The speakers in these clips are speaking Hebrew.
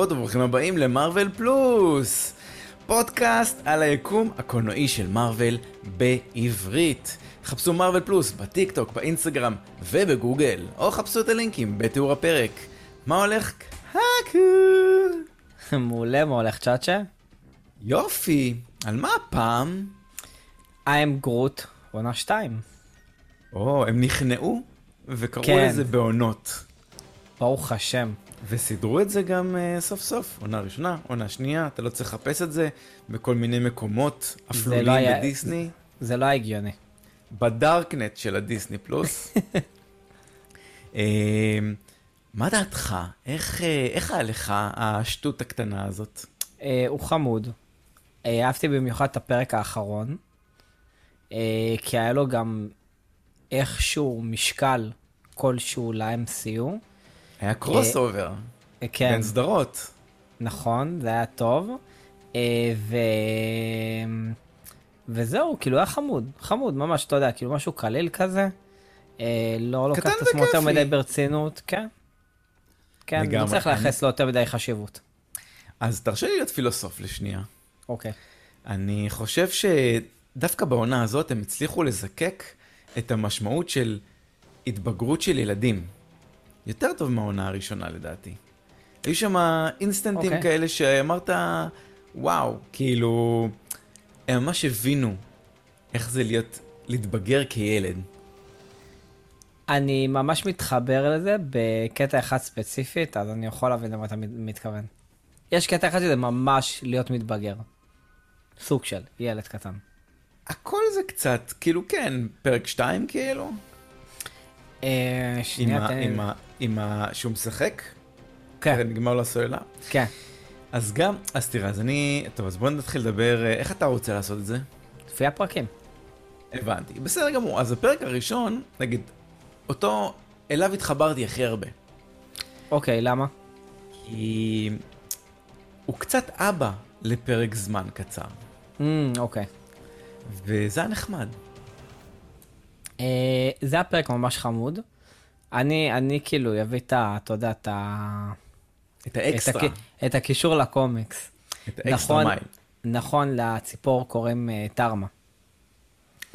ברוכות וברוכים הבאים למרוויל פלוס, פודקאסט על היקום הקולנועי של מרוויל בעברית. חפשו מרוויל פלוס בטיק טוק, באינסטגרם ובגוגל, או חפשו את הלינקים בתיאור הפרק. מה הולך? הקו. מעולה, מה הולך צ'אצ'ה? יופי, על מה הפעם? I am Groot, עונה 2. או, הם נכנעו וקראו כן. לזה בעונות. ברוך השם. וסידרו את זה גם uh, סוף סוף, עונה ראשונה, עונה שנייה, אתה לא צריך לחפש את זה בכל מיני מקומות אפלולים לא היה- בדיסני, זה לא הגיוני. בדארקנט של הדיסני פלוס. אה, מה דעתך? איך, אה, איך היה לך השטות הקטנה הזאת? אה, הוא חמוד. אה, אהבתי במיוחד את הפרק האחרון, אה, כי היה לו גם איכשהו משקל כלשהו ל-MCU. היה crossover אה, כן, בין סדרות. נכון, זה היה טוב. אה, ו... וזהו, כאילו היה חמוד, חמוד, ממש, אתה יודע, כאילו משהו קליל כזה. אה, לא לוקח את עצמו יותר. מדי ברצינות, כן. כן. לא צריך לייחס לו יותר מדי חשיבות. אז תרשה לי להיות פילוסוף לשנייה. אוקיי. אני חושב שדווקא בעונה הזאת הם הצליחו לזקק את המשמעות של התבגרות של ילדים. יותר טוב מהעונה הראשונה לדעתי. היו שם אינסטנטים אוקיי. כאלה שאמרת, וואו, כאילו, הם ממש הבינו איך זה להיות, להתבגר כילד. אני ממש מתחבר לזה בקטע אחד ספציפית, אז אני יכול להבין למה אתה מת- מתכוון. יש קטע אחד שזה ממש להיות מתבגר. סוג של ילד קטן. הכל זה קצת, כאילו כן, פרק 2 כאילו, שנייה, ה- תן לי... עם ה- עם ה... שהוא משחק, כן, נגמר לו הסוללה. כן. אז גם, אז תראה, אז אני, טוב, אז בוא נתחיל לדבר, אה, איך אתה רוצה לעשות את זה? לפי הפרקים. הבנתי, בסדר גמור. אז הפרק הראשון, נגיד, אותו, אליו התחברתי הכי הרבה. אוקיי, למה? כי הוא קצת אבא לפרק זמן קצר, Mm, אוקיי. וזה היה נחמד. אה, זה היה פרק ממש חמוד. אני, אני כאילו אביא את ה... אתה יודע, את ה... את האקסטרה, את, הכ... את הקישור לקומיקס. את האקסטרה נכון, מייל. נכון, לציפור קוראים אה, טרמה.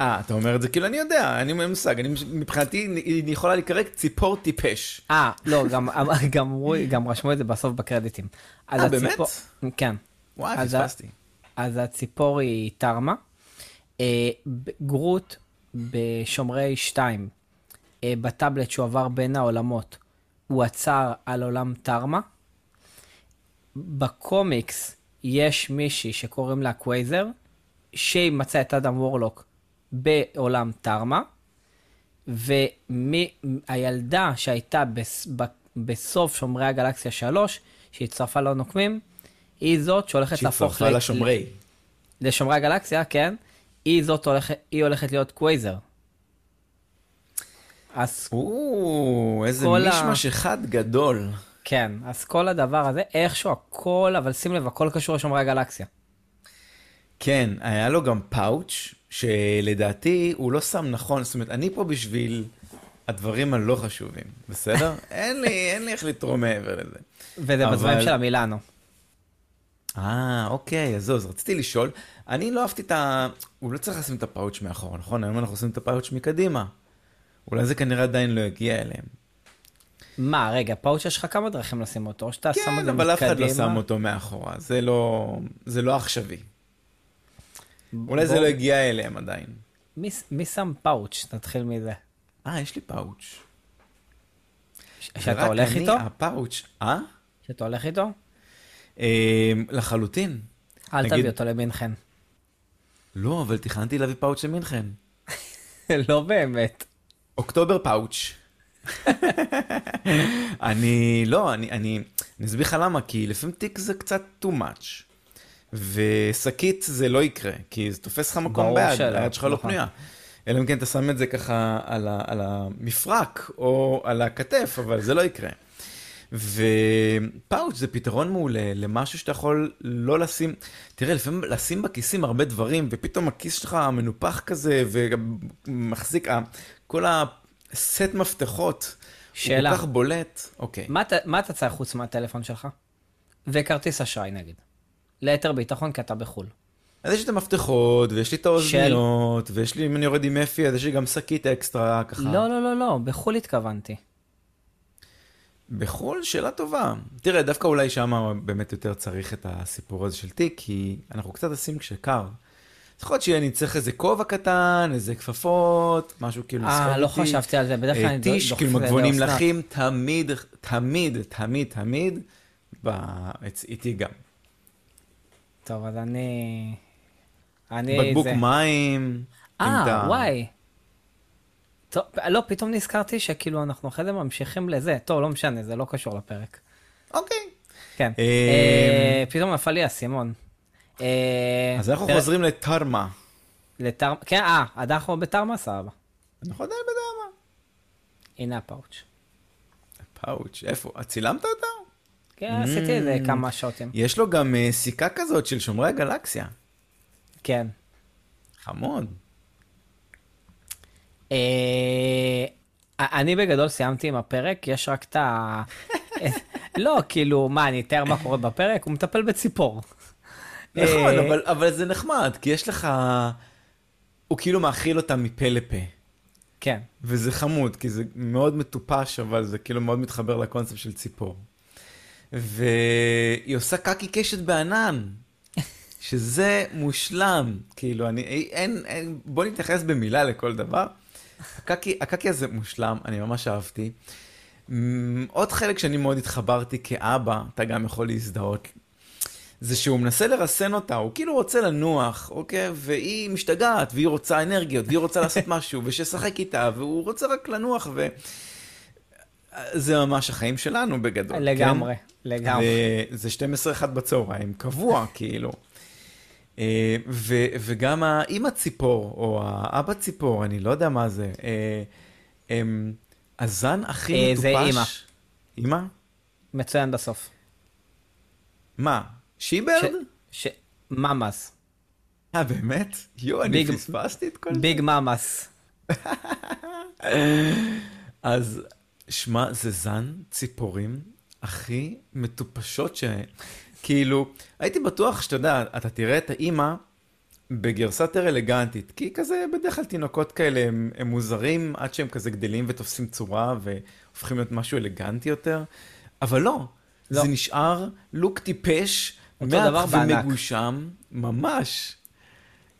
אה, אתה אומר את זה כאילו אני יודע, אני אין מושג, אני מבחינתי היא יכולה להיקרא ציפור טיפש. אה, לא, גם, גם, גם רשמו את זה בסוף בקרדיטים. אה, באמת? הציפור- כן. וואי, פספסתי. אז הציפור היא טרמה. אה, גרוט בשומרי 2, אה, בטאבלט שהוא עבר בין העולמות, הוא עצר על עולם טרמה. בקומיקס יש מישהי שקוראים לה קווייזר, שהיא מצאה את אדם וורלוק בעולם טרמה, והילדה שהייתה בס, בסוף שומרי הגלקסיה 3, שהצטרפה לנוקמים, היא זאת שהולכת להפוך שהצטרפה לשומרי. לשומרי הגלקסיה, כן, היא זאת הולכת, היא הולכת להיות קווייזר. אז או, איזה כל ה- מישמש אחד גדול. כן, אז כל הדבר הזה, איכשהו הכל, אבל שים לב, הכל קשור לשומרי הגלקסיה. כן, היה לו גם פאוץ' שלדעתי הוא לא שם נכון, זאת אומרת, אני פה בשביל הדברים הלא חשובים, בסדר? אין לי, אין לי איך לתרום מעבר לזה. וזה אבל- בזמנים של המילאנו. אה, אוקיי, אז זהו, אז רציתי לשאול, אני לא אהבתי את ה... הוא לא צריך לשים את הפאוץ' מאחורה, נכון? היום אנחנו עושים את הפאוץ' מקדימה. אולי זה כנראה עדיין לא יגיע אליהם. מה, רגע, פאוץ' יש לך כמה דרכים לשים אותו, או שאתה שם את כן, זה אבל אף אחד לא מקדימה. שם אותו מאחורה, זה לא... זה לא עכשווי. אולי זה בוא- לא הגיע אליהם עדיין. מי, מי שם פאוץ'? נתחיל מזה. אה, יש לי פאוץ'. ש- זה שאתה הולך אני, איתו? הפאוץ', אה? שאתה הולך איתו? אה, לחלוטין. אל תביא אותו למינכן. לא, אבל תכננתי להביא פאוץ' למינכן. לא באמת. אוקטובר פאוץ'. אני, לא, אני, אני, אני אסביר לך למה, כי לפעמים תיק זה קצת too much. ושקית זה לא יקרה, כי זה תופס לך מקום ביד, היד שלך לא נכון. פנויה. אלא אם כן אתה שם את זה ככה על, ה, על המפרק או על הכתף, אבל זה לא יקרה. ופאוץ' זה פתרון מעולה למשהו שאתה יכול לא לשים, תראה, לפעמים לשים בכיסים הרבה דברים, ופתאום הכיס שלך מנופח כזה, ומחזיק, כל הסט מפתחות, שאלה. הוא כל כך בולט. אוקיי. מה מה אתה צריך חוץ מהטלפון שלך? וכרטיס אשראי נגיד. ליתר ביטחון כי אתה בחו"ל. אז יש לי את המפתחות, ויש לי את האוזניות, ויש לי, אם אני יורד עם אפי, אז יש לי גם שקית אקסטרה, ככה. לא, לא, לא, לא, בחו"ל התכוונתי. בחו"ל, שאלה טובה. תראה, דווקא אולי שם באמת יותר צריך את הסיפור הזה של תיק, כי אנחנו קצת עושים כשקר. יכול להיות שאני צריך איזה כובע קטן, איזה כפפות, משהו כאילו לסחוב אה, לא חשבתי על זה, בדרך כלל אה, אני טיש, דוחף כאילו את זה מגבונים. לחים, תמיד, תמיד, תמיד, תמיד, איתי גם. טוב, אז אני... אני... בקבוק מים. אה, וואי. טוב, לא, פתאום נזכרתי שכאילו אנחנו אחרי זה ממשיכים לזה. טוב, לא משנה, זה לא קשור לפרק. אוקיי. כן. אה, אה, פתאום נפל לי האסימון. אה, אז אנחנו חוזרים לתרמה. לתר... כן, אה, עד אנחנו בתרמה, סבבה. אנחנו עדיין בדרמה. הנה הפאוץ'. פאוץ', איפה? את צילמת אותו? כן, עשיתי איזה Mm. כמה שוטים. יש לו גם אה, סיכה כזאת של שומרי הגלקסיה. כן. חמוד. אה, אני בגדול סיימתי עם הפרק, יש רק את ה... לא, כאילו, מה, אני אתאר מה קורה בפרק? הוא מטפל בציפור. נכון, אה, אבל, אבל זה נחמד, כי יש לך... הוא כאילו מאכיל אותה מפה לפה. כן. וזה חמוד, כי זה מאוד מטופש, אבל זה כאילו מאוד מתחבר לקונספט של ציפור. והיא עושה קקי קשת בענן, שזה מושלם. כאילו, אני... אין, אין... בוא נתייחס במילה לכל דבר. הקקי, הקקי הזה מושלם, אני ממש אהבתי. עוד חלק שאני מאוד התחברתי כאבא, אתה גם יכול להזדהות, זה שהוא מנסה לרסן אותה, הוא כאילו רוצה לנוח, אוקיי? והיא משתגעת, והיא רוצה אנרגיות, והיא רוצה לעשות משהו, ושישחק איתה, והוא רוצה רק לנוח, ו... זה ממש החיים שלנו בגדול. לגמרי, כן? לגמרי. וזה 12-1 בצהריים, קבוע, כאילו. אה, ו- וגם האמא ציפור, או האבא ציפור, אני לא יודע מה זה. אה, הם- הזן הכי אה, מטופש... זה אמא. אמא? מצוין בסוף. מה? שיברד? ש... ממאס. אה, באמת? יואו, אני פספסתי את כל זה. ביג ממאס. אז, שמע, זה זן ציפורים הכי מטופשות ש... כאילו, הייתי בטוח שאתה יודע, אתה תראה את האימא בגרסה יותר אלגנטית, כי כזה, בדרך כלל תינוקות כאלה הם, הם מוזרים עד שהם כזה גדלים ותופסים צורה והופכים להיות משהו אלגנטי יותר, אבל לא, לא. זה נשאר לוק טיפש, אותו דבר בענק. ומגושם, ממש.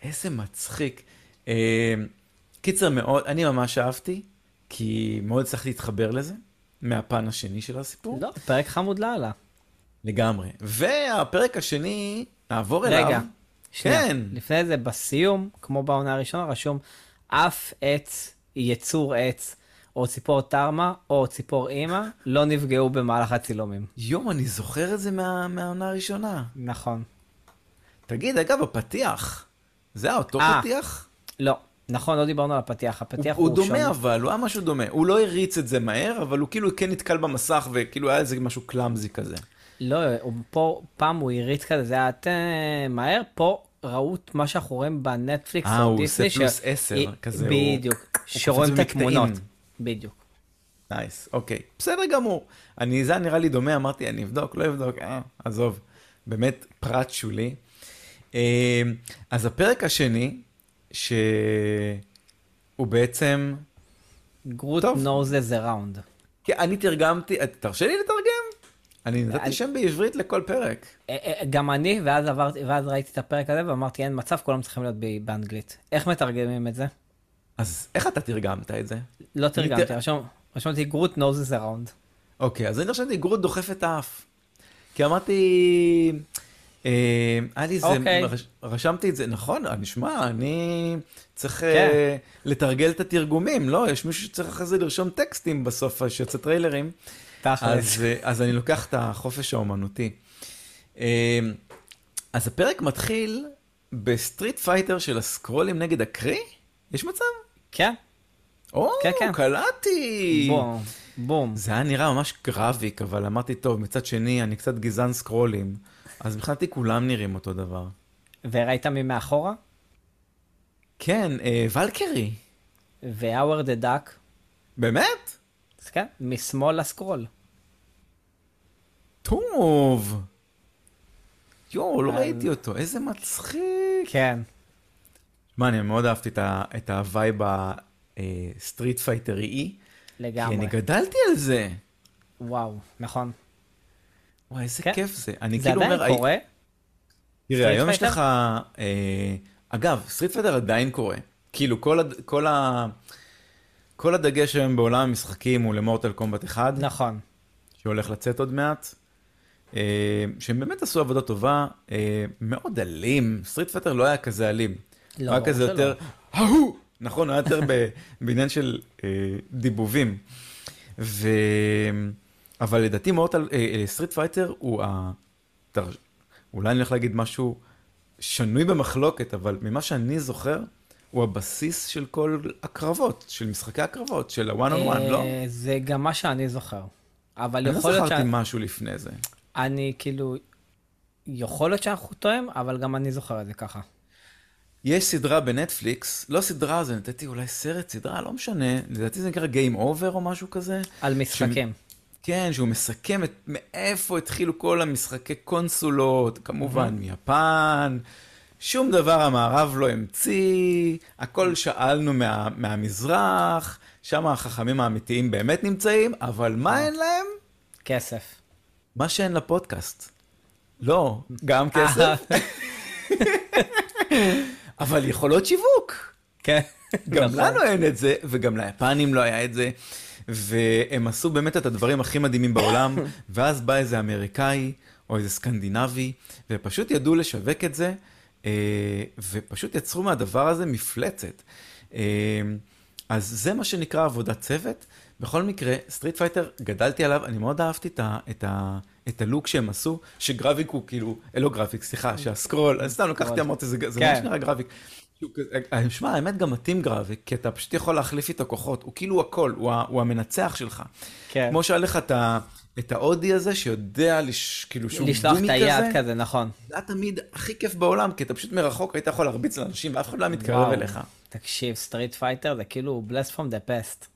איזה מצחיק. אה, קיצר מאוד, אני ממש אהבתי, כי מאוד הצלחתי להתחבר לזה, מהפן השני של הסיפור. לא, פרק חמוד לאללה. לגמרי. והפרק השני, נעבור אליו. רגע, שנייה. כן. לפני זה, בסיום, כמו בעונה הראשונה, רשום אף עץ, יצור עץ, או ציפור תרמה, או ציפור אימא, לא נפגעו במהלך הצילומים. יום, אני זוכר את זה מה, מהעונה הראשונה. נכון. תגיד, אגב, הפתיח, זה היה אותו אה, פתיח? לא, נכון, לא דיברנו על הפתיח. הפתיח הוא, הוא, הוא דומה שונה. אבל, הוא היה משהו דומה. הוא לא הריץ את זה מהר, אבל הוא כאילו כן נתקל במסך, וכאילו היה איזה משהו קלאמזי כזה. לא, פה, פעם הוא הריץ כזה, זה היה מהר, פה ראו את מה שאנחנו רואים בנטפליקס אה, הוא עושה דיסני. פלוס עשר, כזה, הוא- בדיוק, שרואים את. התמונות. בדיוק. nice, אוקיי. בסדר גמור. אני, זה נראה לי דומה, אמרתי, אני אבדוק, לא אבדוק, אה, עזוב. באמת פרט שולי. אה, אז הפרק השני, שהוא בעצם... Groot טוב. noses around. כן, אני תרגמתי, תרשה לי לתרגם? אני נתתי שם בעברית לכל פרק. אה, אה, גם אני, ואז עברתי, ואז ראיתי את הפרק הזה ואמרתי, אין מצב, כולם צריכים להיות באנגלית. איך מתרגמים את זה? אז איך אתה תרגמת את זה? לא תרגמתי, רשמתי גרוט noses around. אוקיי, אז אני רשמתי גרוט דוחף את האף. כי אמרתי, אה, היה לי איזה, אוקיי. רש- רשמתי את זה, נכון, נשמע, אני צריך כן. לתרגל את התרגומים, לא? יש מישהו שצריך אחרי זה לרשום טקסטים בסוף, שיוצא טריילרים. תכלס. אז, אה, אז אני לוקח את החופש האומנותי. אה, אז הפרק מתחיל ב Street Fighter של הסקרולים נגד הקרי? יש מצב? כן, או, כן, כן. קלטתי. בום, בום. זה היה נראה ממש גרביק, אבל אמרתי, טוב, מצד שני, אני קצת גזען סקרולים, אז מבחינתי כולם נראים אותו דבר. וראית מי מאחורה? כן, אה, ולקרי, the Duck, באמת? כן, משמאל לסקרול. טוב. יואו, לא ראיתי אותו, איזה מצחיק. כן. מה, אני מאוד אהבתי את ה vibe הסטריט פייטרי, כי לגמרי. אני גדלתי על זה. וואו, נכון. וואי, איזה כן. כיף זה. אני זה כאילו עדיין אומר, קורה? תראה, היום יש? לך... אה, אגב, Street Fighter עדיין קורה. כאילו, כל, הד... כל, ה... כל הדגש היום בעולם המשחקים הוא ל Mortal Kombat 1, נכון. שהולך לצאת עוד מעט. אה, שהם באמת עשו עבודה טובה, אה, מאוד אלים. Street Fighter לא היה כזה אלים. לא, היה כזה שלא. יותר, ההוא! נכון, היה יותר. בעניין של אה, דיבובים. ו... אבל לדעתי Mortal, Street Fighter הוא ה... אולי אני הולך להגיד משהו שנוי במחלוקת, אבל ממה שאני זוכר, הוא הבסיס של כל הקרבות, של משחקי הקרבות, של ה-one on one, לא? זה גם מה שאני זוכר. אבל אני לא יכול להיות זכרתי שאני, משהו לפני זה. אני כאילו, יכול להיות שאנחנו טועים, אבל גם אני זוכר את זה ככה. יש סדרה בנטפליקס, לא סדרה, זה נתתי אולי סרט, סדרה, לא משנה, לדעתי זה נקרא Game Over או משהו כזה. על משחקים. כן, שהוא מסכם את מאיפה התחילו כל המשחקי קונסולות, כמובן מיפן, שום דבר המערב לא המציא, הכל שאלנו מה, מהמזרח, שם החכמים האמיתיים באמת נמצאים, אבל מה אין להם? כסף. מה שאין לפודקאסט. לא, גם כסף, אבל יכולות שיווק. כן. גם נכון. לנו אין את זה, וגם ליפנים לא היה את זה. והם עשו באמת את הדברים הכי מדהימים בעולם, ואז בא איזה אמריקאי או איזה סקנדינבי, ופשוט ידעו לשווק את זה, אה, ופשוט יצרו מהדבר הזה מפלצת. אה, אז זה מה שנקרא עבודת צוות. בכל מקרה, Street Fighter, גדלתי עליו, אני מאוד אהבתי את, ה, את, ה, את הלוק שהם עשו, שגרביק הוא כאילו, אה, לא גרביק, סליחה, שהסקרול, אני סתם לקחתי, אמרתי, זה, זה כן. ממש נראה גרביק. שהוא כזה- אה, שמע, האמת גם מתאים גרביק, כי אתה פשוט יכול להחליף איתו כוחות, הוא כאילו הכל, הוא, הוא המנצח שלך. כן. כמו שהיה לך את, את ההודי הזה, שיודע, לש, כאילו שהוא לשלוח דומי את היד כזה, כזה, נכון. זה היה תמיד הכי כיף בעולם, כי אתה פשוט מרחוק היית יכול להרביץ לאנשים, ואף אחד לא היה מתקרב. אליך. תקשיב, Street Fighter זה כאילו blast from the past.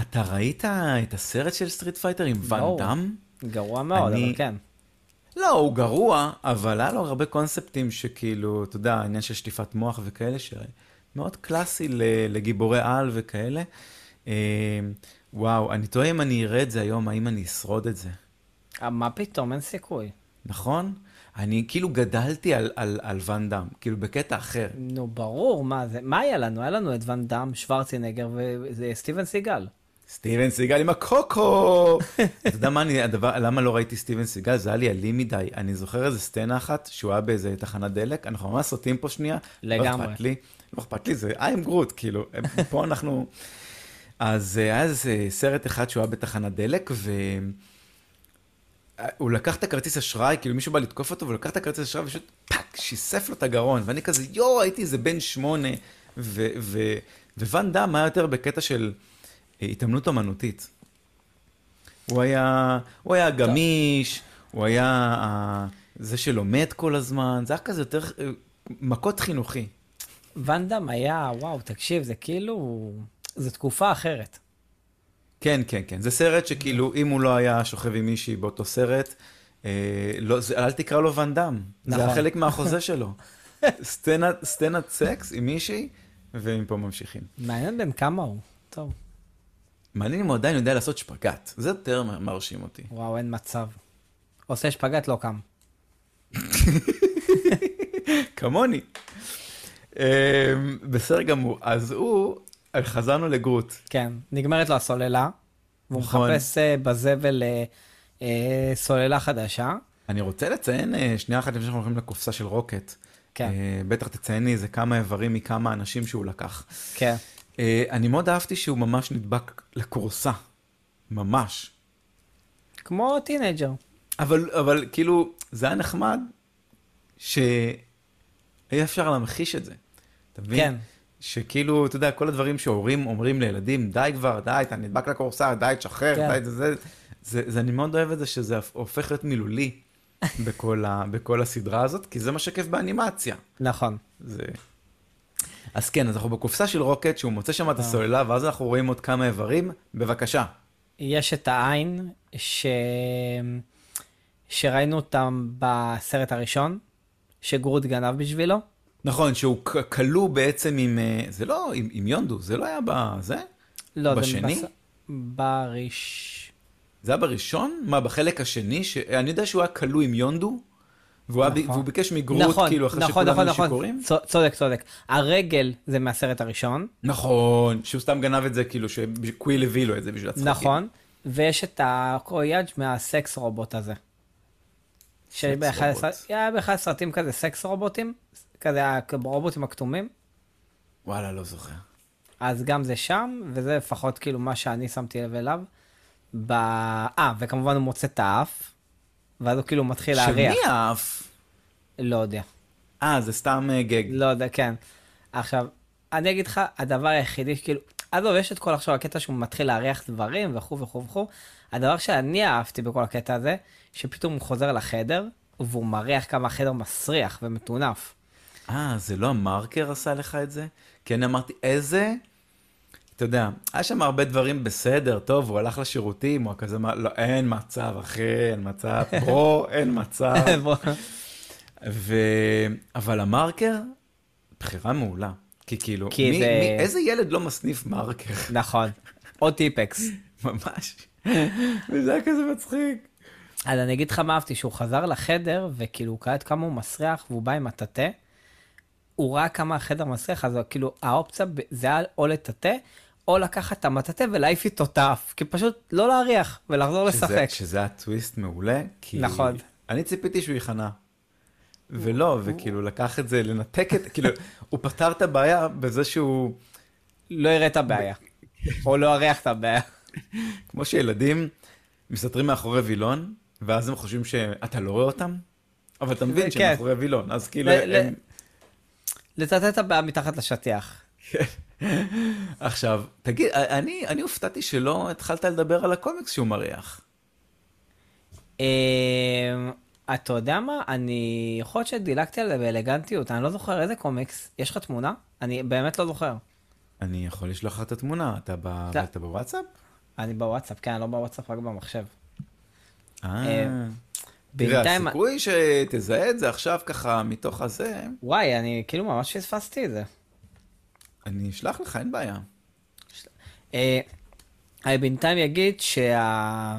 אתה ראית את הסרט של Street Fighter עם ואן לא. דאם? גרוע מאוד, אני- אבל כן. לא, הוא גרוע, אבל היה לו הרבה קונספטים שכאילו, אתה יודע, העניין של שטיפת מוח וכאלה, שמאוד קלאסי לגיבורי על וכאלה. אה, וואו, אני תוהה אם אני אראה את זה היום, האם אני אשרוד את זה. אה, מה פתאום, אין סיכוי. נכון? אני כאילו גדלתי על, על, על ואן דאם, כאילו בקטע אחר. נו, ברור, מה זה, מה היה לנו? היה לנו את ואן דאם, שוורצינגר וסטיבן סיגל. סטיבן סיגל עם הקוקו! אתה יודע מה אני, הדבר, למה לא ראיתי סטיבן סיגל? זה היה לי אלים מדי. אני זוכר איזה סצנה אחת, שהוא היה באיזה תחנת דלק, אנחנו ממש סוטים פה שנייה. לגמרי. לא אכפת לי, לא אכפת לי, זה I'm Groot, כאילו, פה אנחנו... אז אה, היה איזה סרט אחד שהוא היה בתחנת דלק, והוא לקח את הכרטיס אשראי, כאילו מישהו בא לתקוף אותו, והוא לקח את הכרטיס אשראי ופשוט fuck, שיסף לו את הגרון, ואני כזה, יואו, הייתי איזה בן שמונה, ו- ו- וואן דאם היה יותר בקטע של אה, התעמלות אומנותית. הוא היה, הוא היה גמיש, הוא היה אה, זה שלומד כל הזמן, זה היה כזה יותר אה, מכות חינוכי. ואן דאם היה, וואו, תקשיב, זה כאילו, זו תקופה אחרת. כן, כן, כן. זה סרט שכאילו, אם הוא לא היה שוכב עם מישהי באותו סרט, אה, לא, זה, אל תקרא לו ואן דאם. זה היה נכון. חלק מהחוזה שלו. סצנת, סקס עם מישהי, ומפה ממשיכים. מעניין בן כמה הוא. טוב, מעניין אם הוא עדיין יודע לעשות שפגאט. זה יותר מרשים אותי. וואו, אין מצב. עושה שפגאט, לא קם. כמוני. אה, בסדר גמור. אז הוא, חזרנו לגרוט. כן, נגמרת לו הסוללה, והוא נכון. מחפש אה, בזבל אה, אה, סוללה חדשה. אני רוצה לציין שנייה אחת לפני שאנחנו הולכים לקופסה של רוקט. כן. בטח תציין לי איזה כמה איברים מכמה אנשים שהוא לקח. כן. אה, אני מאוד אהבתי שהוא ממש נדבק לכורסה. ממש. כמו טינג'ר. אבל, אבל כאילו, זה היה נחמד שאי אפשר להמחיש את זה. אתה מבין? כן. שכאילו, אתה יודע, כל הדברים שהורים אומרים לילדים, די כבר, די, אתה נדבק לכורסה, די, תשחרר, כן. די, זה, זה, זה, זה, אני מאוד אוהב את זה שזה הופך להיות מילולי בכל, ה, בכל הסדרה הזאת, כי זה מה שכיף באנימציה. נכון. זה... אז כן, אז אנחנו בקופסה של רוקט, שהוא מוצא שם את אה. הסוללה, ואז אנחנו רואים עוד כמה איברים, בבקשה. יש את העין ש... שראינו אותם בסרט הראשון, שגרוט גנב בשבילו. נכון, שהוא כלוא בעצם עם... אה, זה לא, עם, עם יונדו, זה לא היה בזה? לא, זה בשני? בס- בראש... זה היה בראשון? מה, בחלק השני? ש... אני יודע שהוא היה כלוא עם יונדו, והוא. ב- נכון. והוא ביקש מגרוט, נכון, כאילו, אחרי נכון, שכולם נכון, נכון. שיכורים? צ- צודק, צודק. הרגל זה מהסרט הראשון, נכון, שהוא סתם גנב את זה, כאילו, שקוויל הביא לו את זה בשביל הצחוקים. נכון, ויש את הקרויאג' מהסקס רובוט הזה. שבאחד רובוט. היה באחד הסרטים כזה סקס רובוטים, כזה הרובוטים הכתומים, וואלה, לא זוכר. אז גם זה שם, וזה לפחות כאילו מה שאני שמתי לב אליו. ב... אה, וכמובן הוא מוצא את האף, ואז הוא כאילו מתחיל להריח. שמי האף? לא יודע. אה, זה סתם אה, גג. לא יודע, כן. עכשיו, אני אגיד לך, הדבר היחידי, כאילו, עזוב, יש את כל עכשיו הקטע שהוא מתחיל להריח דברים וכו' וכו' וכו'. הדבר שאני אהבתי בכל הקטע הזה, שפתאום הוא חוזר לחדר, והוא מריח כמה החדר מסריח ומטונף. אה, זה לא המרקר עשה לך את זה? כי אני אמרתי, איזה... אתה יודע, היה שם הרבה דברים בסדר, טוב, הוא הלך לשירותים, הוא כזה, לא, אין מצב, אחי, אין מצב, ברו, אין מצב. ו... אבל המרקר, בחירה מעולה. כי כאילו, כי מי, זה- מי, איזה ילד לא מסניף מרקר? נכון. או טיפקס. ממש. וזה היה כזה מצחיק. אז אני אגיד לך מה אהבתי, שהוא חזר לחדר, וכאילו הוא קלט כמה הוא מסריח, והוא בא עם הטאטא, הוא ראה כמה החדר מסריח, אז כאילו האופציה זה היה או לטאטא, או לקחת את המטאטא ולהעיף איתו את האף, כי פשוט לא להריח ולחזור שזה, לשחק. שזה היה טוויסט מעולה, כי... נכון. אני ציפיתי שהוא ייכנע. ולא, וכאילו לקח את זה, לנתק את, כאילו, הוא פתר את הבעיה בזה שהוא, לא יראה את הבעיה. או לא יריח את הבעיה. כמו שילדים מסתתרים מאחורי וילון, ואז הם חושבים שאתה לא רואה אותם, אבל אתה מבין שהם כן. מאחורי וילון, אז כאילו, ל- ל- הם... לטאטא את הבעיה מתחת לשטיח. עכשיו, תגיד, אני, אני הופתעתי שלא התחלת לדבר על הקומיקס שהוא מריח. אמ, אתה יודע מה? אני יכול להיות שדילגתי על זה באלגנטיות, אני לא זוכר איזה קומיקס. יש לך תמונה? אני באמת לא זוכר. אני יכול לשלוח לך את התמונה, אתה, ב... אתה בוואטסאפ? אני בוואטסאפ, כן, אני לא בוואטסאפ, רק במחשב. אה. תראה, בינתיים, הסיכוי שתזהה את זה עכשיו ככה מתוך הזה, וואי, אני כאילו ממש פספסתי את זה. אני אשלח לך, אין בעיה. אה, אני בינתיים אגיד שה...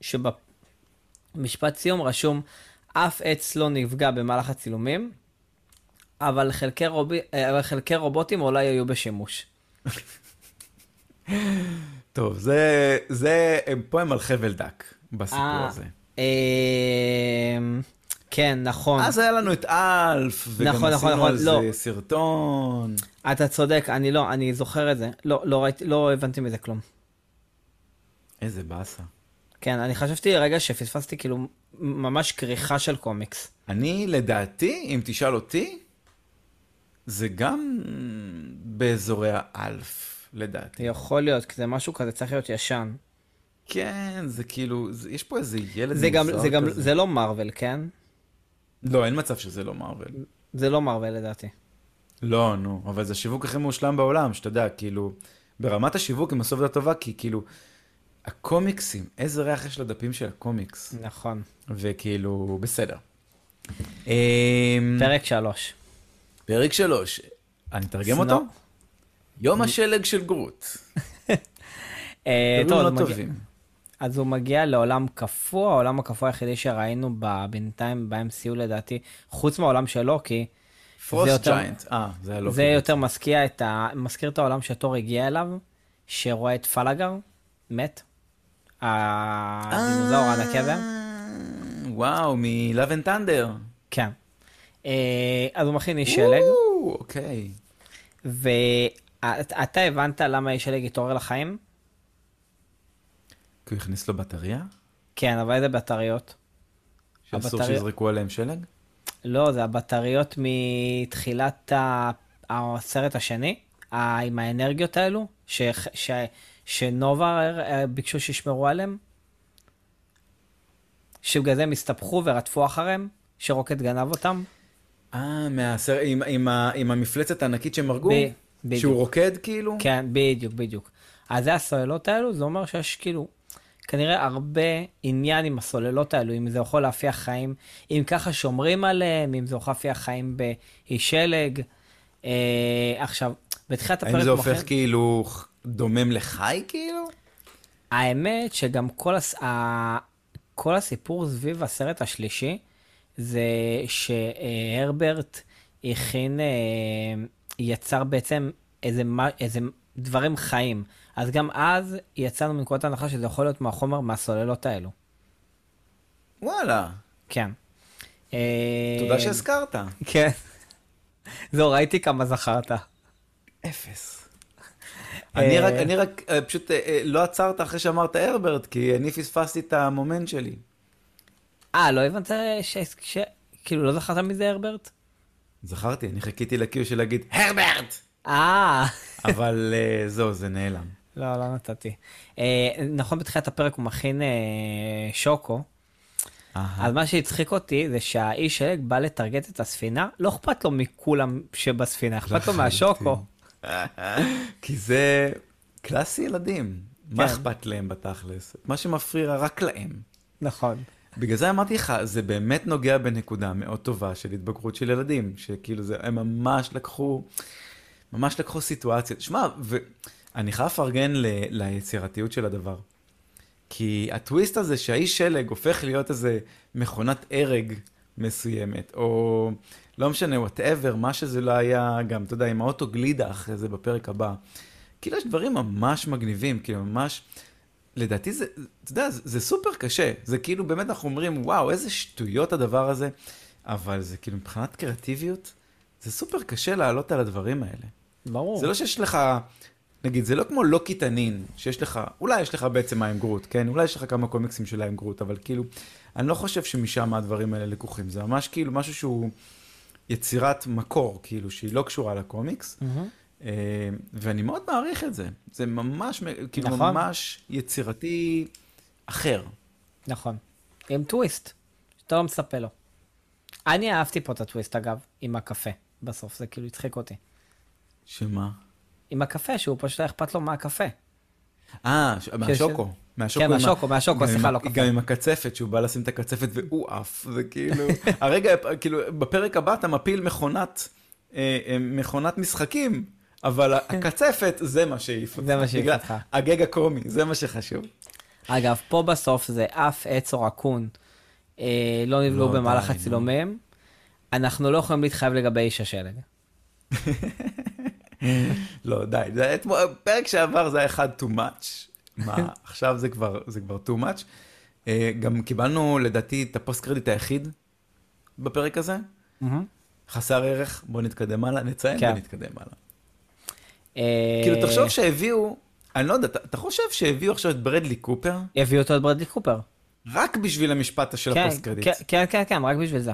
שבמשפט סיום רשום, אף עץ לא נפגע במהלך הצילומים, אבל חלקי, רוב... אה, אבל חלקי רובוטים אולי היו בשימוש. טוב, זה, זה, הם פה הם על חבל דק בסיפור אה, הזה. אה, כן, נכון. אז היה לנו את אלף, וגם נכון, נכון, עשינו נכון, על זה לא. סרטון. אתה צודק, אני לא, אני זוכר את זה. לא, לא ראיתי, לא הבנתי מזה כלום. איזה באסה. כן, אני חשבתי לרגע שפספסתי כאילו ממש כריכה של קומיקס. אני, לדעתי, אם תשאל אותי, זה גם באזורי האלף, לדעתי. יכול להיות, כי זה משהו כזה צריך להיות ישן. כן, זה כאילו, זה, יש פה איזה ילד זה גם, זה גם, כזה. זה לא מארוול, כן? לא, אין מצב שזה לא מארוול. זה לא מארוול לדעתי. לא, נו, אבל זה השיווק הכי מושלם בעולם, שאתה יודע, כאילו, ברמת השיווק הם עשו עבודה טובה, כי כאילו, הקומיקסים, איזה ריח יש לדפים של הקומיקס, נכון. וכאילו, בסדר. אמ, פרק שלוש. פרק שלוש, אני אתרגם אותו? יום השלג של גרוט. אה, טוב, לא טובים. אז הוא מגיע לעולם קפוא, העולם הקפוא היחידי שראינו בינתיים ב-MCU לדעתי, חוץ מהעולם של לוקי, פרוסט ג'יינט, אה, זה היה לא זה יותר מזכיר את, ה... מזכיר את העולם שתור הגיע אליו, שרואה את פלאגר, מת. הדינוזאור הענק הזה. וואו, מ-Love and Thunder. כן. אה, אז הוא מכין איש שלג, אוקיי. ואתה הבנת למה איש שלג התעורר לחיים? כי הוא הכניס לו בטריה? כן, אבל איזה בטריות? שאסור שיזרקו עליהם שלג? לא, זה הבטריות מתחילת הסרט השני, עם האנרגיות האלו, ש... ש... שנובה אה, ביקשו שישמרו עליהם, שבגלל זה הם הסתבכו ורדפו אחריהם, שרוקט גנב אותם. אה, מהסרט, עם, עם, עם המפלצת הענקית שהם הרגו? בדיוק. שהוא רוקד כאילו? כן, בדיוק, בדיוק. אז זה הסוללות האלו, זה אומר שיש כאילו כנראה הרבה עניין עם הסוללות האלו, אם זה יכול להפיח חיים, אם ככה שומרים עליהם, אם זה יכול להפיח חיים באי שלג. אה, עכשיו, בתחילת הפרק... האם זה הופך מוכרים- כאילו דומם לחי כאילו? האמת שגם כל, הס... ה... כל הסיפור סביב הסרט השלישי, זה שהרברט הכין, אה, יצר בעצם איזה, איזה דברים חיים. אז גם אז יצאנו מנקודת ההנחה שזה יכול להיות מהחומר מהסוללות האלו. וואלה, כן. אה, תודה שהזכרת. כן. זהו, ראיתי כמה זכרת. אפס. אני אה, רק, אני רק, אה, פשוט אה, אה, לא עצרת אחרי שאמרת הרברט, כי אני פספסתי את המומנט שלי. אה, לא הבנת ש... כאילו, לא זכרת מזה הרברט? זכרתי, אני חיכיתי לקיו של להגיד הרברט! אה. אבל אה, זהו, זה נעלם. לא, לא נתתי. אה, נכון, בתחילת הפרק הוא מכין אה, שוקו. אז מה שהצחיק אותי זה שהאיש שלג בא לטרגט את הספינה, לא אכפת לו מכולם שבספינה, אכפת לו מהשוקו. כי זה קלאסי ילדים. מה כן. אכפת להם בתכלס? מה שמפריע רק להם. נכון. בגלל זה אמרתי לך, זה באמת נוגע בנקודה מאוד טובה של התבגרות של ילדים, שכאילו זה, הם ממש לקחו, ממש לקחו סיטואציות. שמע, ואני חייב לפרגן ל, ליצירתיות של הדבר. כי הטוויסט הזה שהאיש שלג הופך להיות איזה מכונת הרג מסוימת, או לא משנה, whatever, מה שזה לא היה, גם, אתה יודע, עם האוטו גלידה אחרי זה בפרק הבא. כאילו יש דברים ממש מגניבים, כאילו ממש, לדעתי זה, אתה יודע, זה, זה סופר קשה. זה כאילו, באמת אנחנו אומרים, וואו, איזה שטויות הדבר הזה, אבל זה כאילו, מבחינת קריאטיביות, זה סופר קשה לעלות על הדברים האלה. ברור. זה לא שיש לך, נגיד, זה לא כמו לוקי תנין, שיש לך, אולי יש לך בעצם מים גרוט, כן? אולי יש לך כמה קומיקסים של מים גרוט, אבל כאילו, אני לא חושב שמשם הדברים האלה לקוחים. זה ממש כאילו משהו שהוא יצירת מקור, כאילו, שהיא לא קשורה לקומיקס. אה, ואני מאוד מעריך את זה. זה ממש, כאילו, נכון. ממש יצירתי אחר. נכון. עם טוויסט, שאתה לא מצפה לו. אני אהבתי פה את הטוויסט, אגב, עם הקפה, בסוף, זה כאילו הצחיק אותי. שמה? עם הקפה, שהוא פשוט היה אכפת לו מהקפה. אה, ש- מהשוקו. מהשוקו כן, מהשוקו, מהשוקו, גם סליחה, לא קפה. גם עם הקצפת, שהוא בא לשים את הקצפת והוא עף, זה כאילו... הרגע, כאילו, בפרק הבא אתה מפיל מכונת, אה, אה, מכונת משחקים, אבל הקצפת זה מה שהעיף אותך. זה מה שהעיף אותך. הגג הקומי, זה מה שחשוב. אגב, פה בסוף זה אף עץ או רקון אה, לא נבלעו לא, במהלך הצילומים. אנחנו לא יכולים להתחייב לגבי איש השלג. לא, די, זה פרק שעבר זה היה אחד too much. מה, עכשיו זה כבר, זה כבר too much. אה, גם קיבלנו, לדעתי, את הפוסט קרדיט היחיד בפרק הזה. חסר ערך, בוא נתקדם הלאה, נציין כן. ונתקדם הלאה. אה, כאילו, תחשוב שהביאו, אני לא יודע, אתה- אתה חושב שהביאו עכשיו את ברדלי קופר הביאו אותו את ברדלי קופר. רק בשביל המשפט של כן, ה post credit? כן, כן, כן, כן, רק בשביל זה.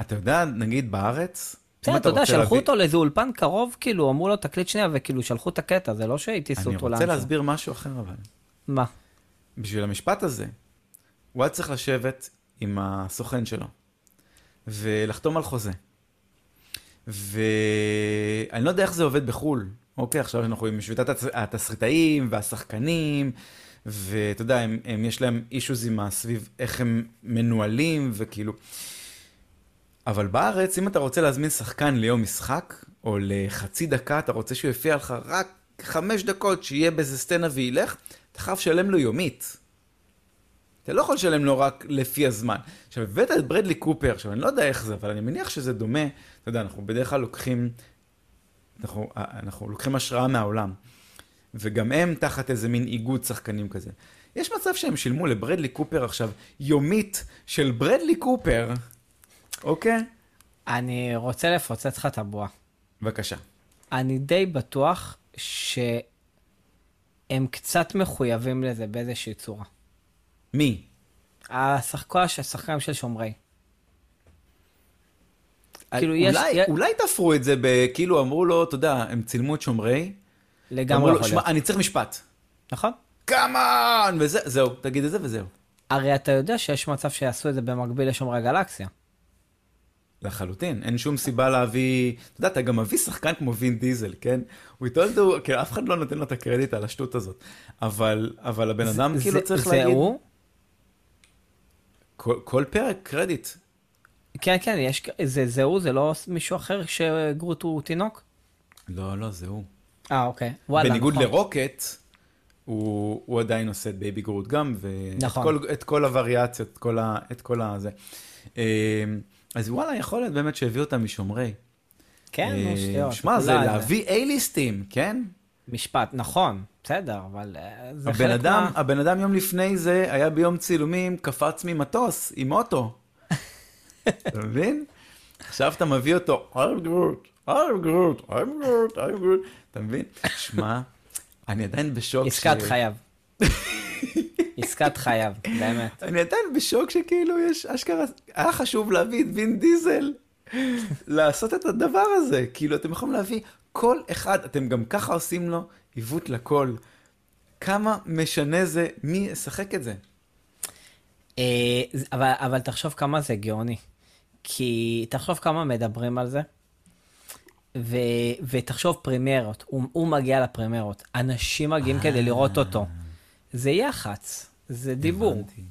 אתה יודע, נגיד בארץ, בסדר, אתה יודע, רוצה שלחו אותו לאיזה אולפן קרוב, כאילו, אמרו לו, תקליט שנייה, וכאילו, שלחו את הקטע, זה לא שהטיסו אני אותו רוצה לאנשהו. להסביר משהו אחר אבל. מה? בשביל המשפט הזה, הוא היה צריך לשבת עם הסוכן שלו, ולחתום על חוזה. ואני לא יודע איך זה עובד בחו"ל, אוקיי? עכשיו אנחנו עם שביתת התס- התסריטאים והשחקנים, ואתה יודע, הם, הם, יש להם אישוזים סביב איך הם מנוהלים, וכאילו... אבל בארץ, אם אתה רוצה להזמין שחקן ליום משחק, או לחצי דקה, אתה רוצה שהוא יופיע לך רק חמש דקות, שיהיה באיזה סצנה וילך, אתה חייב לשלם לו יומית. אתה לא יכול לשלם לו רק לפי הזמן. עכשיו, הבאת את ברדלי קופר, עכשיו, אני לא יודע איך זה, אבל אני מניח שזה דומה, אתה יודע, אנחנו בדרך כלל לוקחים, אנחנו, אנחנו לוקחים השראה מהעולם. וגם הם תחת איזה מין איגוד שחקנים כזה. יש מצב שהם שילמו לברדלי קופר עכשיו יומית של ברדלי קופר, אוקיי? אני רוצה לפוצץ לך את הבועה. בבקשה. אני די בטוח שהם קצת מחויבים לזה באיזושהי צורה. מי? השחקן, השחקנים של שומרי. כאילו, יש- אולי, יש- אולי תפרו את זה, כאילו אמרו לו, אתה יודע, הם צילמו את שומרי, לגמרי יכול להיות. אני צריך משפט. נכון? כמובן! וזה, זהו, תגיד את זה וזהו. הרי אתה יודע שיש מצב שיעשו את זה במקביל לשומרי הגלקסיה. לחלוטין, אין שום סיבה להביא, אתה יודע, אתה גם מביא שחקן כמו וין דיזל, כן? הוא איתו לדו, כאילו אף אחד לא נותן לו את הקרדיט על השטות הזאת, אבל, אבל הבן אדם זה- כאילו זה- צריך זה להגיד, הוא? כל, כל פרק קרדיט. כן, כן, יש, זה, זה הוא, זה לא מישהו אחר שגרוט הוא תינוק? לא, לא, זה הוא. אה, אוקיי. וואלה, בניגוד נכון. לרוקט, הוא, הוא עדיין עושה את baby גרוט גם, ואת נכון. כל, את כל הווריאציות, את כל, ה, את כל הזה. אז וואלה, יכול להיות באמת שהביאו אותם משומרי. כן, נו, אה, שטויות. שמע, זה להביא A-ליסטים, כן? משפט, נכון, בסדר, אבל אה, זה הבן חלק אדם, מה... הבן אדם יום לפני זה היה ביום צילומים, קפץ ממטוס עם אוטו. אתה מבין? עכשיו אתה מביא אותו, I'm good, I'm good, I'm good, I'm good. אתה מבין? שמע, אני עדיין בשוק. עסקת ש- חייו. עסקת חייו, באמת. אני עדיין בשוק שכאילו יש אשכרה, היה חשוב להביא את וין דיזל לעשות את הדבר הזה. כאילו, אתם יכולים להביא כל אחד, אתם גם ככה עושים לו עיוות לכל. כמה משנה זה מי ישחק את זה. אה, אבל, אבל תחשוב כמה זה גאוני. כי תחשוב כמה מדברים על זה. ו, ותחשוב פרימיירות, הוא, הוא מגיע לפרימיירות, אנשים מגיעים כדי לראות אותו. זה יח"צ, זה דיבור. הבנתי.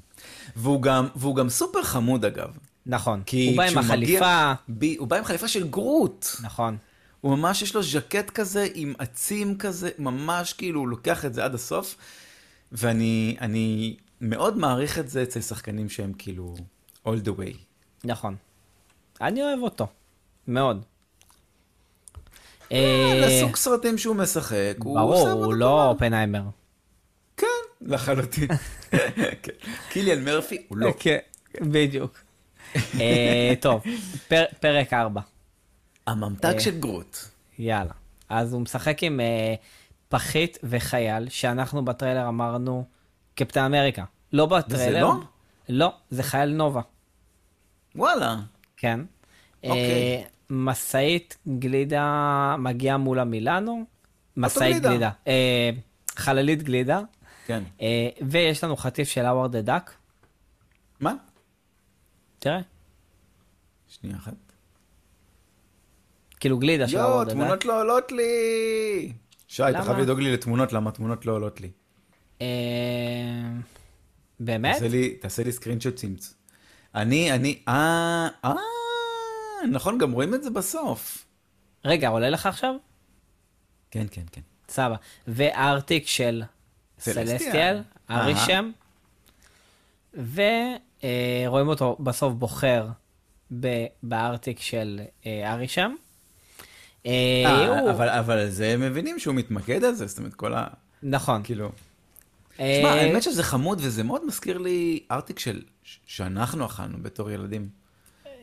והוא גם, והוא גם סופר חמוד אגב. נכון. הוא בא עם כשהוא מגיע- החליפה, ב... הוא בא עם חליפה של גרוט. נכון. הוא ממש יש לו ז'קט כזה עם עצים כזה, ממש כאילו הוא לוקח את זה עד הסוף. ואני אני מאוד מעריך את זה אצל שחקנים שהם כאילו all the way. נכון. אני אוהב אותו, מאוד. אה, לסוג סרטים שהוא משחק, הוא ברור, הוא לא. אופנהיימר. לחלוטין. קיליאן מרפי הוא לא. כן, בדיוק. אה, טוב, פר- פרק 4, הממתק אה. של גרוט. יאללה. אז הוא משחק עם אה, פחית וחייל, שאנחנו בטריילר אמרנו קפטן אמריקה. לא בטריילר. לא? לא, זה חייל נובה, וואלה. כן. אוקיי. משאית גלידה מגיעה מול המילאנו. משאית גלידה. חללית גלידה. כן. אה, ויש לנו חטיף של Howard the Duck. מה? תראה, שנייה אחת. כאילו גלידה של יואו, Howard the Duck. תמונות לא עולות לי. שי, אתה? חייב לדאוג לי לתמונות, למה תמונות לא עולות לי. אה, באמת? תעשה לי, תעשה לי screenshot אני, אני, אה, אה, נכון, גם רואים את זה בסוף. רגע, עולה לך עכשיו? כן, כן, כן. סבבה. וארטיק של סלסטיאל. ארי. שם. ורואים אותו בסוף בוחר בארטיק של אה, ארי שם. אה, אה, אבל, זה מבינים שהוא מתמקד על זה, זאת אומרת, כל ה... נכון. כאילו... אה, שמע, האמת שזה חמוד, וזה מאוד מזכיר לי ארטיק של... שאנחנו אכלנו בתור ילדים.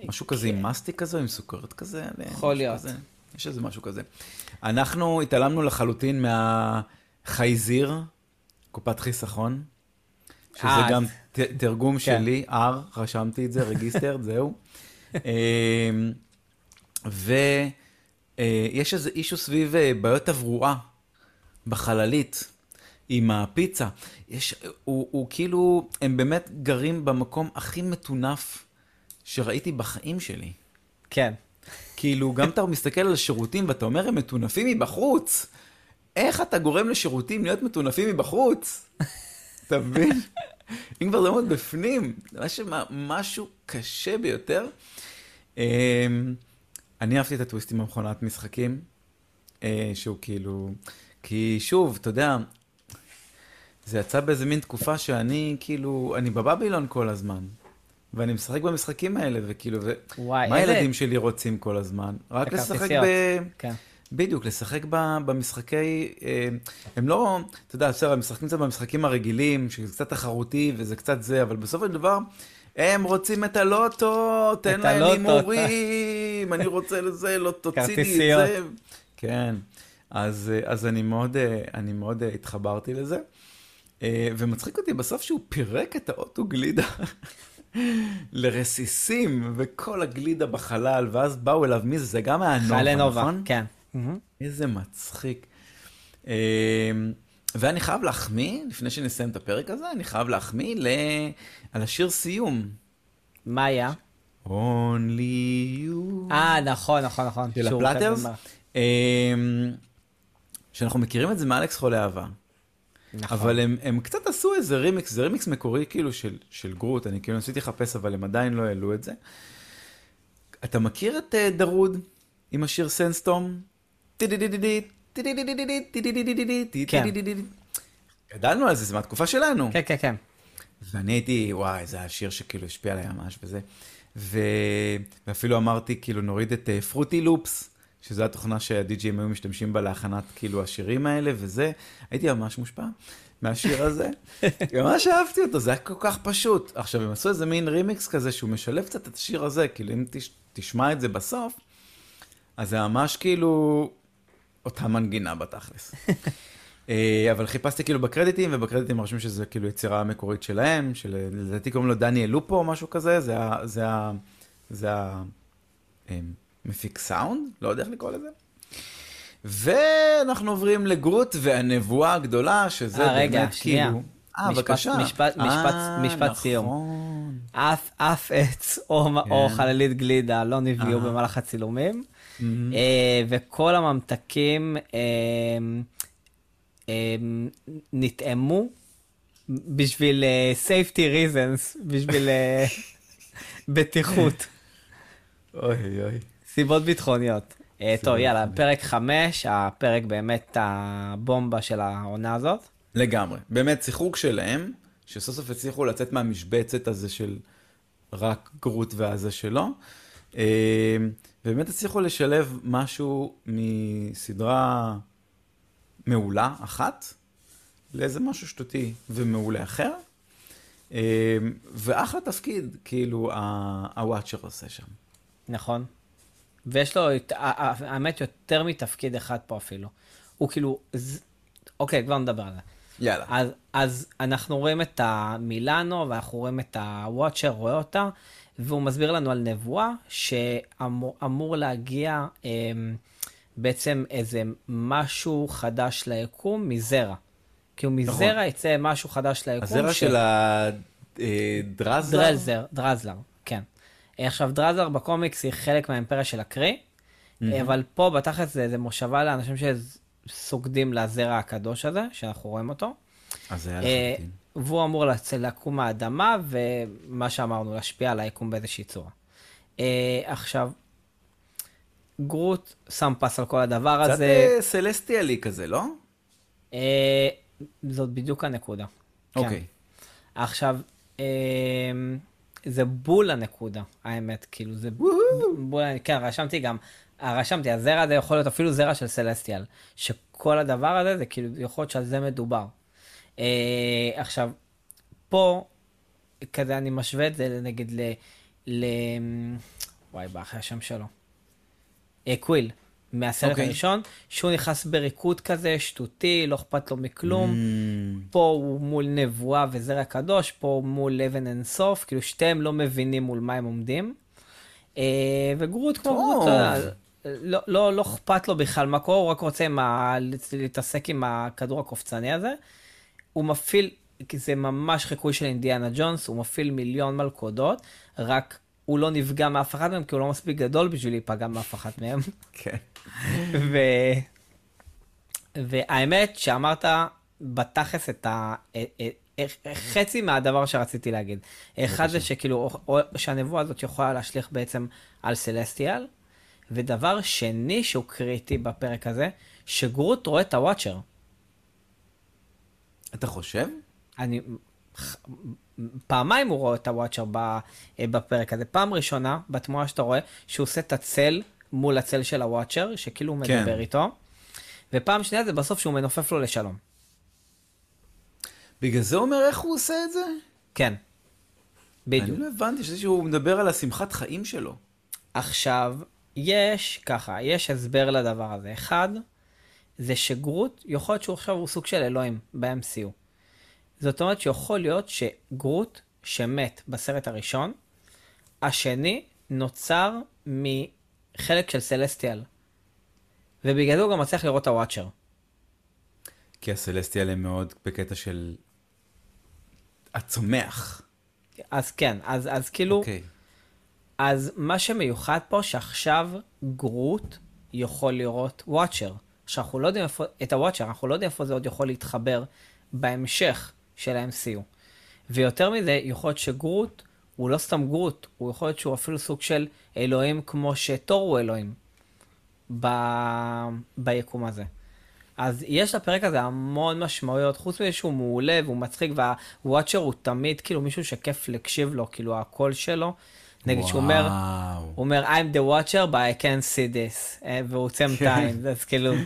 משהו כזה עם מסטיק כזה, עם סוכרת כזה. כן. יכול להיות. יש איזה משהו כזה. אנחנו התעלמנו לחלוטין מהחייזיר, קופת חיסכון, שזה אה, גם ת- תרגום כן. שלי, R, רשמתי את זה, רגיסטרד, זהו. אמ, ויש איזה אישו סביב אה, בעיות תברואה בחללית. עם הפיצה. יש, הוא, הוא כאילו, הם באמת גרים במקום הכי מטונף שראיתי בחיים שלי. כן. כאילו, גם אתה מסתכל על השירותים ואתה אומר, הם מטונפים מבחוץ. איך אתה גורם לשירותים להיות מטונפים מבחוץ? אתה מבין? אם כבר זה מאוד בפנים, זה משהו, קשה ביותר. אמ, אני אהבתי את הטוויסט עם המכונת משחקים, אה, שהוא כאילו... כי שוב, אתה יודע, זה יצא באיזה מין תקופה שאני כאילו, אני בבבילון כל הזמן. ואני משחק במשחקים האלה, וכאילו, ו... וואי, מה הילדים שלי רוצים כל הזמן? רק לשחק. ב... כן. בדיוק, לשחק במשחקי... אה, הם לא, אתה יודע, בסדר, הם משחקים קצת במשחקים הרגילים, שזה קצת תחרותי וזה קצת זה, אבל בסופו של דבר, הם רוצים את הלוטו, תן להם. הימורים, אני רוצה לזה, לא תוציא לי את. זה. כן, אז, אה, אז אני מאוד, אה, אני מאוד התחברתי לזה. ומצחיק אותי בסוף שהוא פירק את האוטו גלידה לרסיסים, וכל הגלידה בחלל, ואז באו אליו, מי זה? זה גם היה נובה, נכון? כן. מהמם. איזה מצחיק. אה, ואני חייב להחמיא, לפני שנסיים את הפרק הזה, אני חייב להחמיא ל... על השיר סיום. מה היה? Only you. אה, נכון, נכון, נכון. של ה Platters, אמ, שאנחנו מכירים את זה מאלכס חולה אהבה. נכון. אבל הם, הם קצת עשו איזה רימיקס, זה רימיקס מקורי כאילו של, של גרוט, אני כאילו ניסיתי לחפש, אבל הם עדיין לא העלו את זה. אתה מכיר את אה, דרוד עם השיר Sandstorm? כן. גדלנו על זה, זה מהתקופה שלנו. כן, כן, כן. ואני הייתי, וואי, זה השיר שכאילו השפיע עליי ממש וזה. ו... ואפילו אמרתי, כאילו, נוריד את פרוטי לופס, שזו התוכנה שהדי-ג'ים היו משתמשים בה להכנת, כאילו, השירים האלה וזה. הייתי ממש מושפע מהשיר הזה. ממש אהבתי אותו, זה היה כל כך פשוט. עכשיו, הם עשו איזה מין רימיקס כזה, שהוא משלב קצת את השיר הזה, כאילו, אם תש... תשמע את זה בסוף, אז זה ממש כאילו אותה מנגינה בתכלס. אה, אבל חיפשתי כאילו בקרדיטים, ובקרדיטים רשום שזה כאילו יצירה מקורית שלהם, שלדעתי קוראים לו דניאל לופו או משהו כזה, זה ה... זה ה... זה ה... אה, מפיק סאונד? לא יודע איך לקרוא לזה. ואנחנו עוברים לגרוט והנבואה הגדולה, שזה אה, רגע, באמת שנייה. כאילו... אה, משפט- בבקשה. משפט- משפט- אה, משפט סיום. נכון. אף, אף עץ או, או כן. חללית גלידה לא נפגעו אה. במהלך הצילומים. אה, וכל הממתקים אה, אה, נטעמו בשביל אה, safety reasons, בשביל אה, בטיחות, אוי אוי. סיבות ביטחוניות. אה, טוב, יאללה. פרק 5, הפרק באמת הבומבה של העונה הזאת. לגמרי. באמת, שיחוק שלהם, שסוף סוף הצליחו לצאת מהמשבצת הזה של רק גרוט והזה שלו. ובאמת הצליחו לשלב משהו מסדרה מעולה אחת, לאיזה משהו שטותי ומעולה אחר. אה, ואחלה תפקיד, כאילו, הוואצ'ר עושה שם. נכון. ויש לו, האמת, יותר מתפקיד אחד פה אפילו. הוא כאילו, אוקיי, כבר נדבר על זה. יאללה. אז, אז אנחנו רואים את המילאנו, ואנחנו רואים את הוואצ'ר, רואה אותה, והוא מסביר לנו על נבואה שאמור להגיע אמ, בעצם איזה משהו חדש ליקום מזרע. כאילו נכון. מזרע יצא משהו חדש ליקום. הזרע ש- של הדרזר? דרזר, דרזלר, כן. עכשיו, דרזלר בקומיקס היא חלק מהאימפריה של הקרי, אבל פה בתכלס זה, זה מושבה לאנשים שסוגדים לזרע הקדוש הזה, שאנחנו רואים אותו. אז זה היה אה, לחלוטין. והוא אמור לקום מהאדמה, ומה שאמרנו, להשפיע על היקום באיזושהי צורה. אה, עכשיו, גרוט שם פס על כל הדבר קצת הזה. אה, סלסטיאלי כזה, לא? אה, זאת בדיוק הנקודה. כן. אוקיי. עכשיו, אה, זה בול הנקודה, האמת, כאילו, זה בול, כן, רשמתי גם, רשמתי, הזרע הזה יכול להיות אפילו זרע של סלסטיאל, שכל הדבר הזה, זה כאילו, יכול להיות שעל זה מדובר. אה, עכשיו, פה, כזה אני משווה את זה, נגיד, ל... ל... וואי, בא אחרי השם שלו. אה, קוויל, מהסרט אוקיי. הראשון, שהוא נכנס בריקוד כזה, שטותי, לא אכפת לו מכלום. Mm, פה הוא מול נבואה וזרע קדוש, פה הוא מול אבן אינסוף, כאילו שתיהם לא מבינים מול מה הם עומדים. אה, וגרוט כמו. גרוט, לא, לא, לא אכפת לו בכלל מה קורה, הוא רק רוצה עם ה... להתעסק עם הכדור הקופצני הזה. הוא מפעיל, כי זה ממש חיקוי של אינדיאנה ג'ונס, הוא מפעיל מיליון מלכודות, רק הוא לא נפגע מאף אחד מהם, כי הוא לא מספיק גדול בשביל להיפגע מאף אחת מהם. כן. ו... והאמת שאמרת בתכלס את ה... חצי מהדבר שרציתי להגיד. אחד זה שכאילו, שהנבואה הזאת יכולה להשליך בעצם על סלסטיאל, ודבר שני שהוא קריטי בפרק הזה, שגרוט רואה את הוואצ'ר. אתה חושב? אני... פעמיים הוא רואה את הוואצ'ר ב- בפרק הזה. פעם ראשונה, בתמונה שאתה רואה, שהוא עושה את הצל מול הצל של הוואצ'ר, שכאילו הוא כן. מדבר איתו. ופעם שנייה זה בסוף שהוא מנופף לו לשלום. בגלל זה הוא אומר איך הוא עושה את זה? כן. בדיוק. אני לא הבנתי שזה שהוא מדבר על השמחת חיים שלו. עכשיו, יש ככה, יש הסבר לדבר הזה. אחד, זה שגרוט, יכול להיות שהוא עכשיו הוא סוג של אלוהים ב-MCU. זאת אומרת שיכול להיות שגרוט שמת בסרט הראשון, השני נוצר מחלק של סלסטיאל. ובגלל זה הוא גם מצליח לראות את הוואצ'ר. כי הסלסטיאל הם מאוד בקטע של הצומח. אז כן, אז, אז כאילו, אוקיי. אז מה שמיוחד פה, שעכשיו גרוט יכול לראות וואצ'ר. עכשיו, אנחנו לא יודעים איפה, את הוואצ'ר, אנחנו לא יודעים איפה זה עוד יכול להתחבר בהמשך של ה-MCU. ויותר מזה, יכול להיות שגרוט הוא לא סתם גרוט, הוא יכול להיות שהוא אפילו סוג של אלוהים כמו שתור הוא אלוהים ב... ביקום הזה. אז יש לפרק הזה המון משמעויות, חוץ מזה שהוא מעולה והוא מצחיק, והוואצ'ר הוא תמיד כאילו מישהו שכיף להקשיב לו, כאילו הקול שלו. נגיד שהוא אומר, הוא אומר, I'm the watcher, but I can't see this, אה, והוא עוצם את העין, אז כאילו... כן,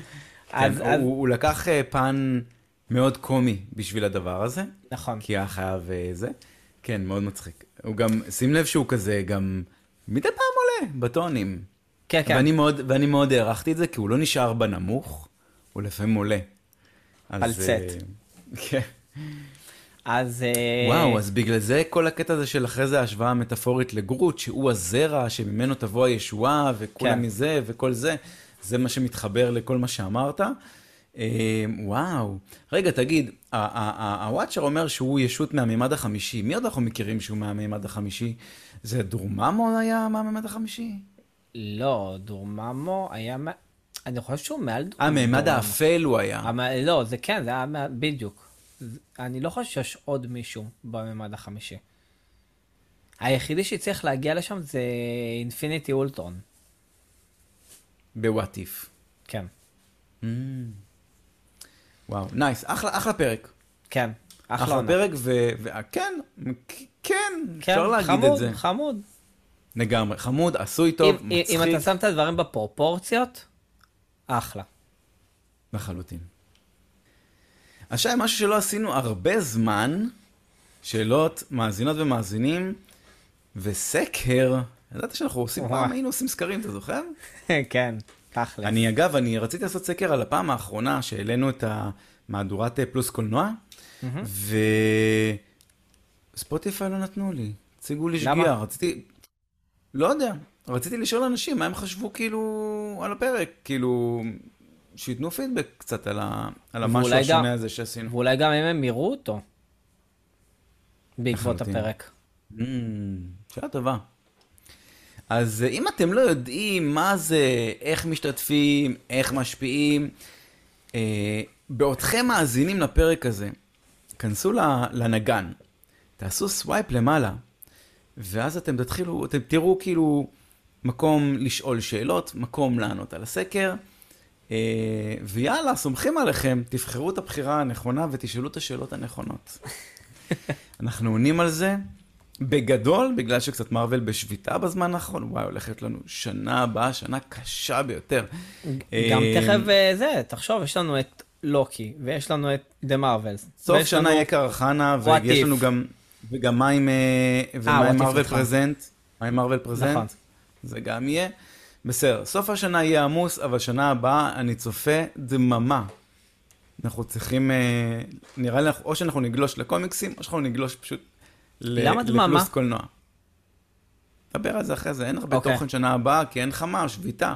אז, הוא, אז... הוא לקח אה, פן מאוד קומי בשביל הדבר הזה. נכון. כי היה חייב אה, זה. כן, מאוד מצחיק. הוא גם, שים לב שהוא כזה גם מדי פעם עולה בטונים. כן, כן. ואני מאוד, ואני מאוד הערכתי את זה, כי הוא לא נשאר בנמוך, הוא לפעמים עולה. פלצט. כן. אז... וואו, אז בגלל זה כל הקטע הזה של אחרי זה ההשוואה המטאפורית לגרוט, שהוא הזרע שממנו תבוא הישועה, וכולם כן. מזה וכל זה, זה מה שמתחבר לכל מה שאמרת. וואו. רגע, תגיד, הוואצ'ר אומר שהוא ישות מהמימד החמישי. מי עוד אנחנו מכירים שהוא מהמימד החמישי? זה דורממו היה מהמימד החמישי? לא, דורממו היה... אני חושב שהוא מעל דורממו. המימד האפל הוא היה. לא, זה כן, זה היה בדיוק. אני לא חושב שיש עוד מישהו בממד החמישי. היחידי שצריך להגיע לשם זה Infinity Ultron. ב What If. כן. Mm. וואו, נייס, אחלה, אחלה פרק. כן, אחלה, אחלה פרק, וכן, כן, כן, אפשר להגיד חמוד, את זה. חמוד, חמוד. לגמרי, חמוד, עשוי טוב, אם, מצחיק. אם אתה שם את הדברים בפרופורציות, אחלה. לחלוטין. עכשיו, משהו שלא עשינו הרבה זמן, שאלות מאזינות ומאזינים, וסקר, ידעת שאנחנו עושים, פעם היינו עושים סקרים, אתה זוכר? כן, תכל'ס. אני, אגב, אני רציתי לעשות סקר על הפעם האחרונה שהעלינו את המהדורת פלוס קולנוע, וספוטיפיי לא נתנו לי, הציגו לי שגיאה, רציתי, לא יודע, רציתי לשאול אנשים מה הם חשבו כאילו על הפרק, כאילו... שייתנו פידבק קצת על, ה, על המשהו השונה הזה שעשינו. ואולי גם אם הם יראו אותו בעקבות הפרק. Mm, שאלה טובה. אז אם אתם לא יודעים מה זה, איך משתתפים, איך משפיעים, אה, בעודכם מאזינים לפרק הזה, כנסו לנגן, תעשו swipe למעלה, ואז אתם תתחילו, אתם תראו כאילו מקום לשאול שאלות, מקום לענות על הסקר. אה, ויאללה, סומכים עליכם, תבחרו את הבחירה הנכונה ותשאלו את השאלות הנכונות. אנחנו עונים על זה. בגדול, בגלל שקצת מארוול בשביתה בזמן האחרון, וואי, הולכת לנו שנה הבאה, שנה קשה ביותר. גם אה, תכף אה, זה, תחשוב, יש לנו את לוקי, ויש לנו את The Marvels. סוף שנה יהיה קרחנה, ויש לנו גם, וגם מה עם מארוול פרזנט? מה עם מארוול פרזנט? נכון. זה גם יהיה. בסדר, סוף השנה יהיה עמוס, אבל שנה הבאה אני צופה דממה. אנחנו צריכים, אה, נראה לי, או שאנחנו נגלוש לקומיקסים, או שאנחנו נגלוש פשוט למה דממה? לפלוס קולנוע. נדבר על זה אחרי זה, אין הרבה okay. אוקיי. תוכן שנה הבאה, כי אין חמה, שביתה.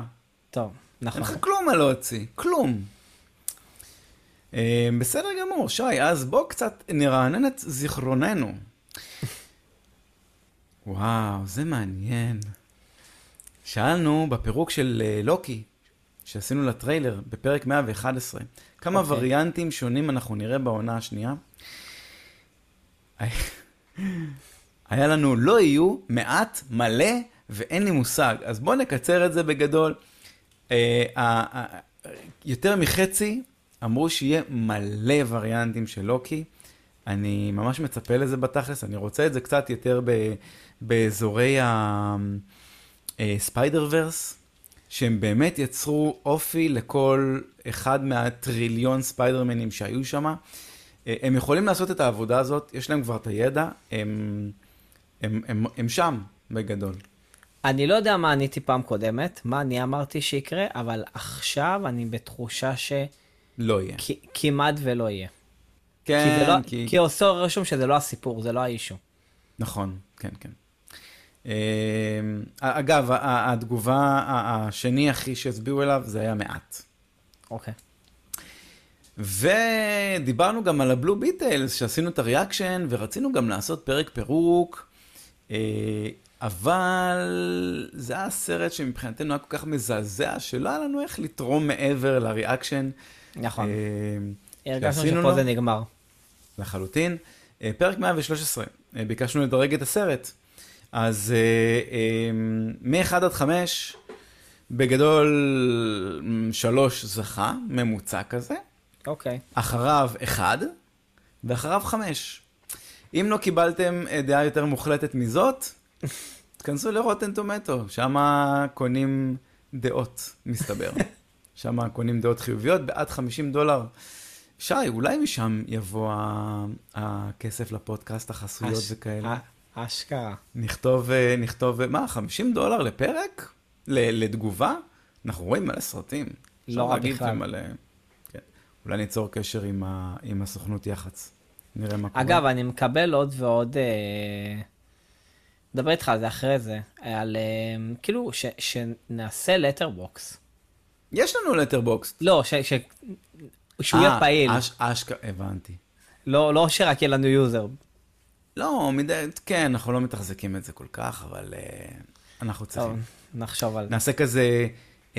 טוב, נכון. אין לך כלום מה להוציא, כלום. אה, בסדר גמור, שי, אז בוא קצת נרענן את זיכרוננו. וואו, זה מעניין. שאלנו בפירוק של uh, לוקי, שעשינו לטריילר, בפרק 111, כמה okay. אוקיי. וריאנטים שונים אנחנו נראה בעונה השנייה. היה לנו לא יהיו, מעט, מלא, ואין לי מושג. אז בואו נקצר את זה בגדול. Uh, יותר מחצי אמרו שיהיה מלא וריאנטים של לוקי. אני ממש מצפה לזה בתכלס, אני רוצה את זה קצת יותר ב, באזורי ה... ספיידר ורס, שהם באמת יצרו אופי לכל אחד מהטריליון ספיידרמנים שהיו שם. אה, הם יכולים לעשות את העבודה הזאת, יש להם כבר את הידע, הם, הם, הם, הם שם בגדול. אני לא יודע מה עניתי פעם קודמת, מה אני אמרתי שיקרה, אבל עכשיו אני בתחושה ש... לא יהיה. כמעט ולא יהיה. כן, כי... לא, כי... כי עושה רשום שזה לא הסיפור, זה לא האישו. נכון, כן, כן. אמ, אגב, התגובה השני הכי שהצביעו אליו זה היה מעט. אוקיי. ודיברנו גם על הבלו ביטלס, שעשינו את הריאקשן, ורצינו גם לעשות פרק פירוק. אה, אבל זה היה סרט שמבחינתנו היה כל כך מזעזע, שלא היה לנו איך לתרום מעבר לריאקשן. נכון. אה, הרגשנו שפה לו. זה נגמר. לחלוטין. אה, פרק 113, אה, ביקשנו לדרג את הסרט. אז אה, אה, מ-1 עד 5, בגדול 3 זכה, ממוצע כזה. אוקיי. אחריו 1, ואחריו 5. אם לא קיבלתם אה, דעה יותר מוחלטת מזאת, תכנסו לרוטן טומטו, שם קונים דעות, מסתבר. שם קונים דעות חיוביות בעד 50 דולר. שי, אולי משם יבוא הכסף לפודקאסט, החסויות אש- וכאלה. אה, אשכרה. נכתוב, אה, נכתוב, אה, מה, 50 דולר לפרק? ל- לתגובה? אנחנו רואים מלא סרטים. לא רע להגיד בכלל. מלא... כן. אולי ניצור קשר עם, ה... עם הסוכנות יח"צ. נראה מה קורה. אגב, אני מקבל עוד ועוד... אה, נדבר איתך על זה אחרי זה, על אה, כאילו ש- שנעשה לטרבוקס. יש לנו Letterboxd. לא, ש- ש- שהוא יהיה פעיל, אש, אשכרה, הבנתי. לא לא שרק יהיה לנו יוזר. לא, מדי, כן, אנחנו לא מתחזקים את זה כל כך, אבל uh, אנחנו טוב, צריכים. נחשוב על זה. נעשה כזה, uh,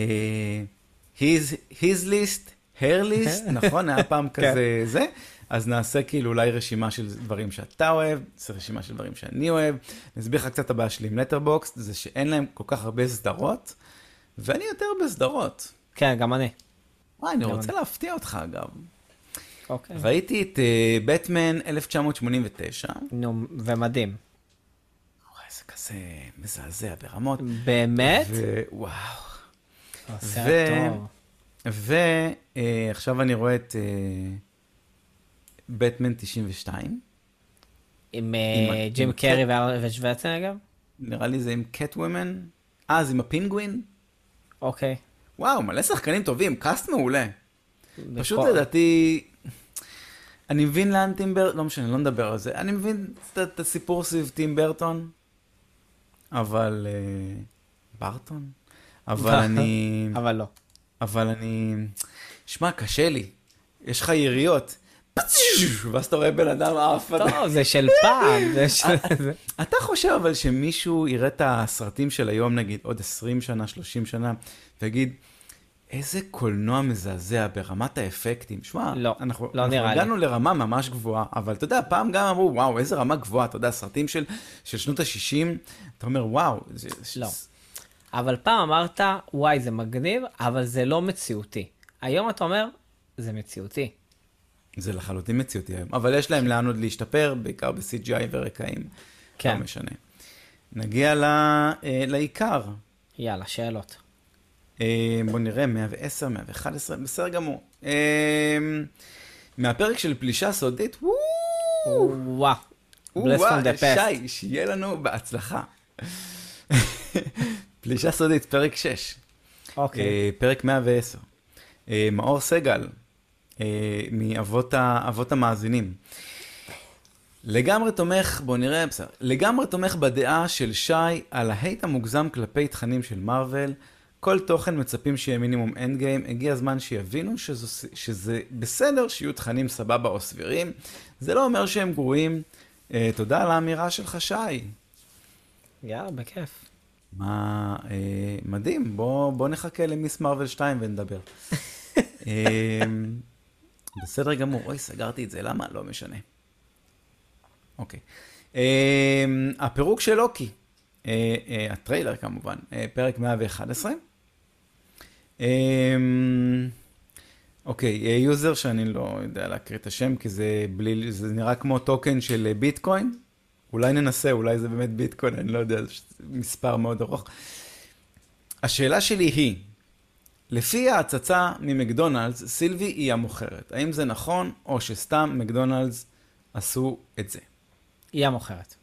his, his list, her list, נכון? היה פעם כן. כזה זה. אז נעשה כאילו אולי רשימה של דברים שאתה אוהב, נעשה רשימה של דברים שאני אוהב. נסביר לך קצת הבעיה שלי עם Letterboxd, זה שאין להם כל כך הרבה סדרות, ואני יותר בסדרות. כן, גם אני. וואי, אני רוצה להפתיע אותך אגב. אוקיי. ראיתי את בטמן 1989. נו, ומדהים. וואי, זה כזה מזעזע ברמות. באמת? וואו. אה. ועכשיו אני רואה את בטמן 92. עם אה, ג'ים קרי ושוורצנגר? נראה לי זה עם קט וומן. אה, זה עם הפינגווין? אוקיי. וואו, מלא שחקנים טובים, קאסט מעולה. פשוט לדעתי, אני מבין לאן טימבר, לא משנה, לא נדבר על זה. אני מבין את- הסיפור סביב טים ברטון, אבל... אה, ברטון? אבל אני... אבל לא. אבל אני... שמע, קשה לי. יש לך יריות. ואז אתה רואה בן אדם עף. טוב, זה של פעם. של- זה- אתה חושב אבל שמישהו יראה את הסרטים של היום, נגיד, עוד 20 שנה, 30 שנה, ויגיד, איזה קולנוע מזעזע ברמת האפקטים. שמע, לא, אנחנו, לא אנחנו נראה לי. הגענו לרמה ממש גבוהה, אבל אתה יודע, פעם גם אמרו, וואו, איזה רמה גבוהה, אתה יודע, סרטים של, של שנות ה-60, אתה אומר, וואו. זה, לא. אבל פעם אמרת, וואי, זה מגניב, אבל זה לא מציאותי. היום אתה אומר, זה מציאותי. זה לחלוטין מציאותי היום, אבל יש להם לאן עוד להשתפר, בעיקר ב-CGI ורקעים. כן. לא משנה. נגיע ל, אה, לעיקר. יאללה, שאלות. אה, בוא נראה, 110, 111, בסדר גמור. אה, מהפרק של פלישה סודית, וואו, וואו. שי, שיהיה לנו בהצלחה. פלישה סודית, פרק 6. אוקיי. אה, פרק 110. אה, מאור סגל, אה, מאבות המאזינים. לגמרי תומך, בוא נראה, בסדר, לגמרי תומך בדעה של שי על ההייט המוגזם כלפי תכנים של מארוול. כל תוכן מצפים שיהיה מינימום Endgame, הגיע הזמן שיבינו שזו, שזה בסדר שיהיו תכנים סבבה או סבירים. זה לא אומר שהם גרועים. אה, תודה על האמירה שלך, שי. יאללה, בכיף. מה, אה, מדהים, בוא, בוא נחכה ל Ms. Marvel 2 ונדבר. אה, בסדר גמור, אוי, סגרתי את זה, למה? לא משנה. אוקיי. אה, הפירוק של לוקי, אה, אה, הטריילר כמובן, אה, פרק 111. אה, אוקיי, אה, יוזר שאני לא יודע להקריא את השם, כי זה, בלי, זה נראה כמו טוקן של אה, ביטקוין. אולי ננסה, אולי זה באמת ביטקוין, אני לא יודע, מספר מאוד ארוך. השאלה שלי היא, לפי ההצצה ממקדונלדס, סילבי היא המוכרת. האם זה נכון, או שסתם מקדונלדס עשו את זה? היא המוכרת.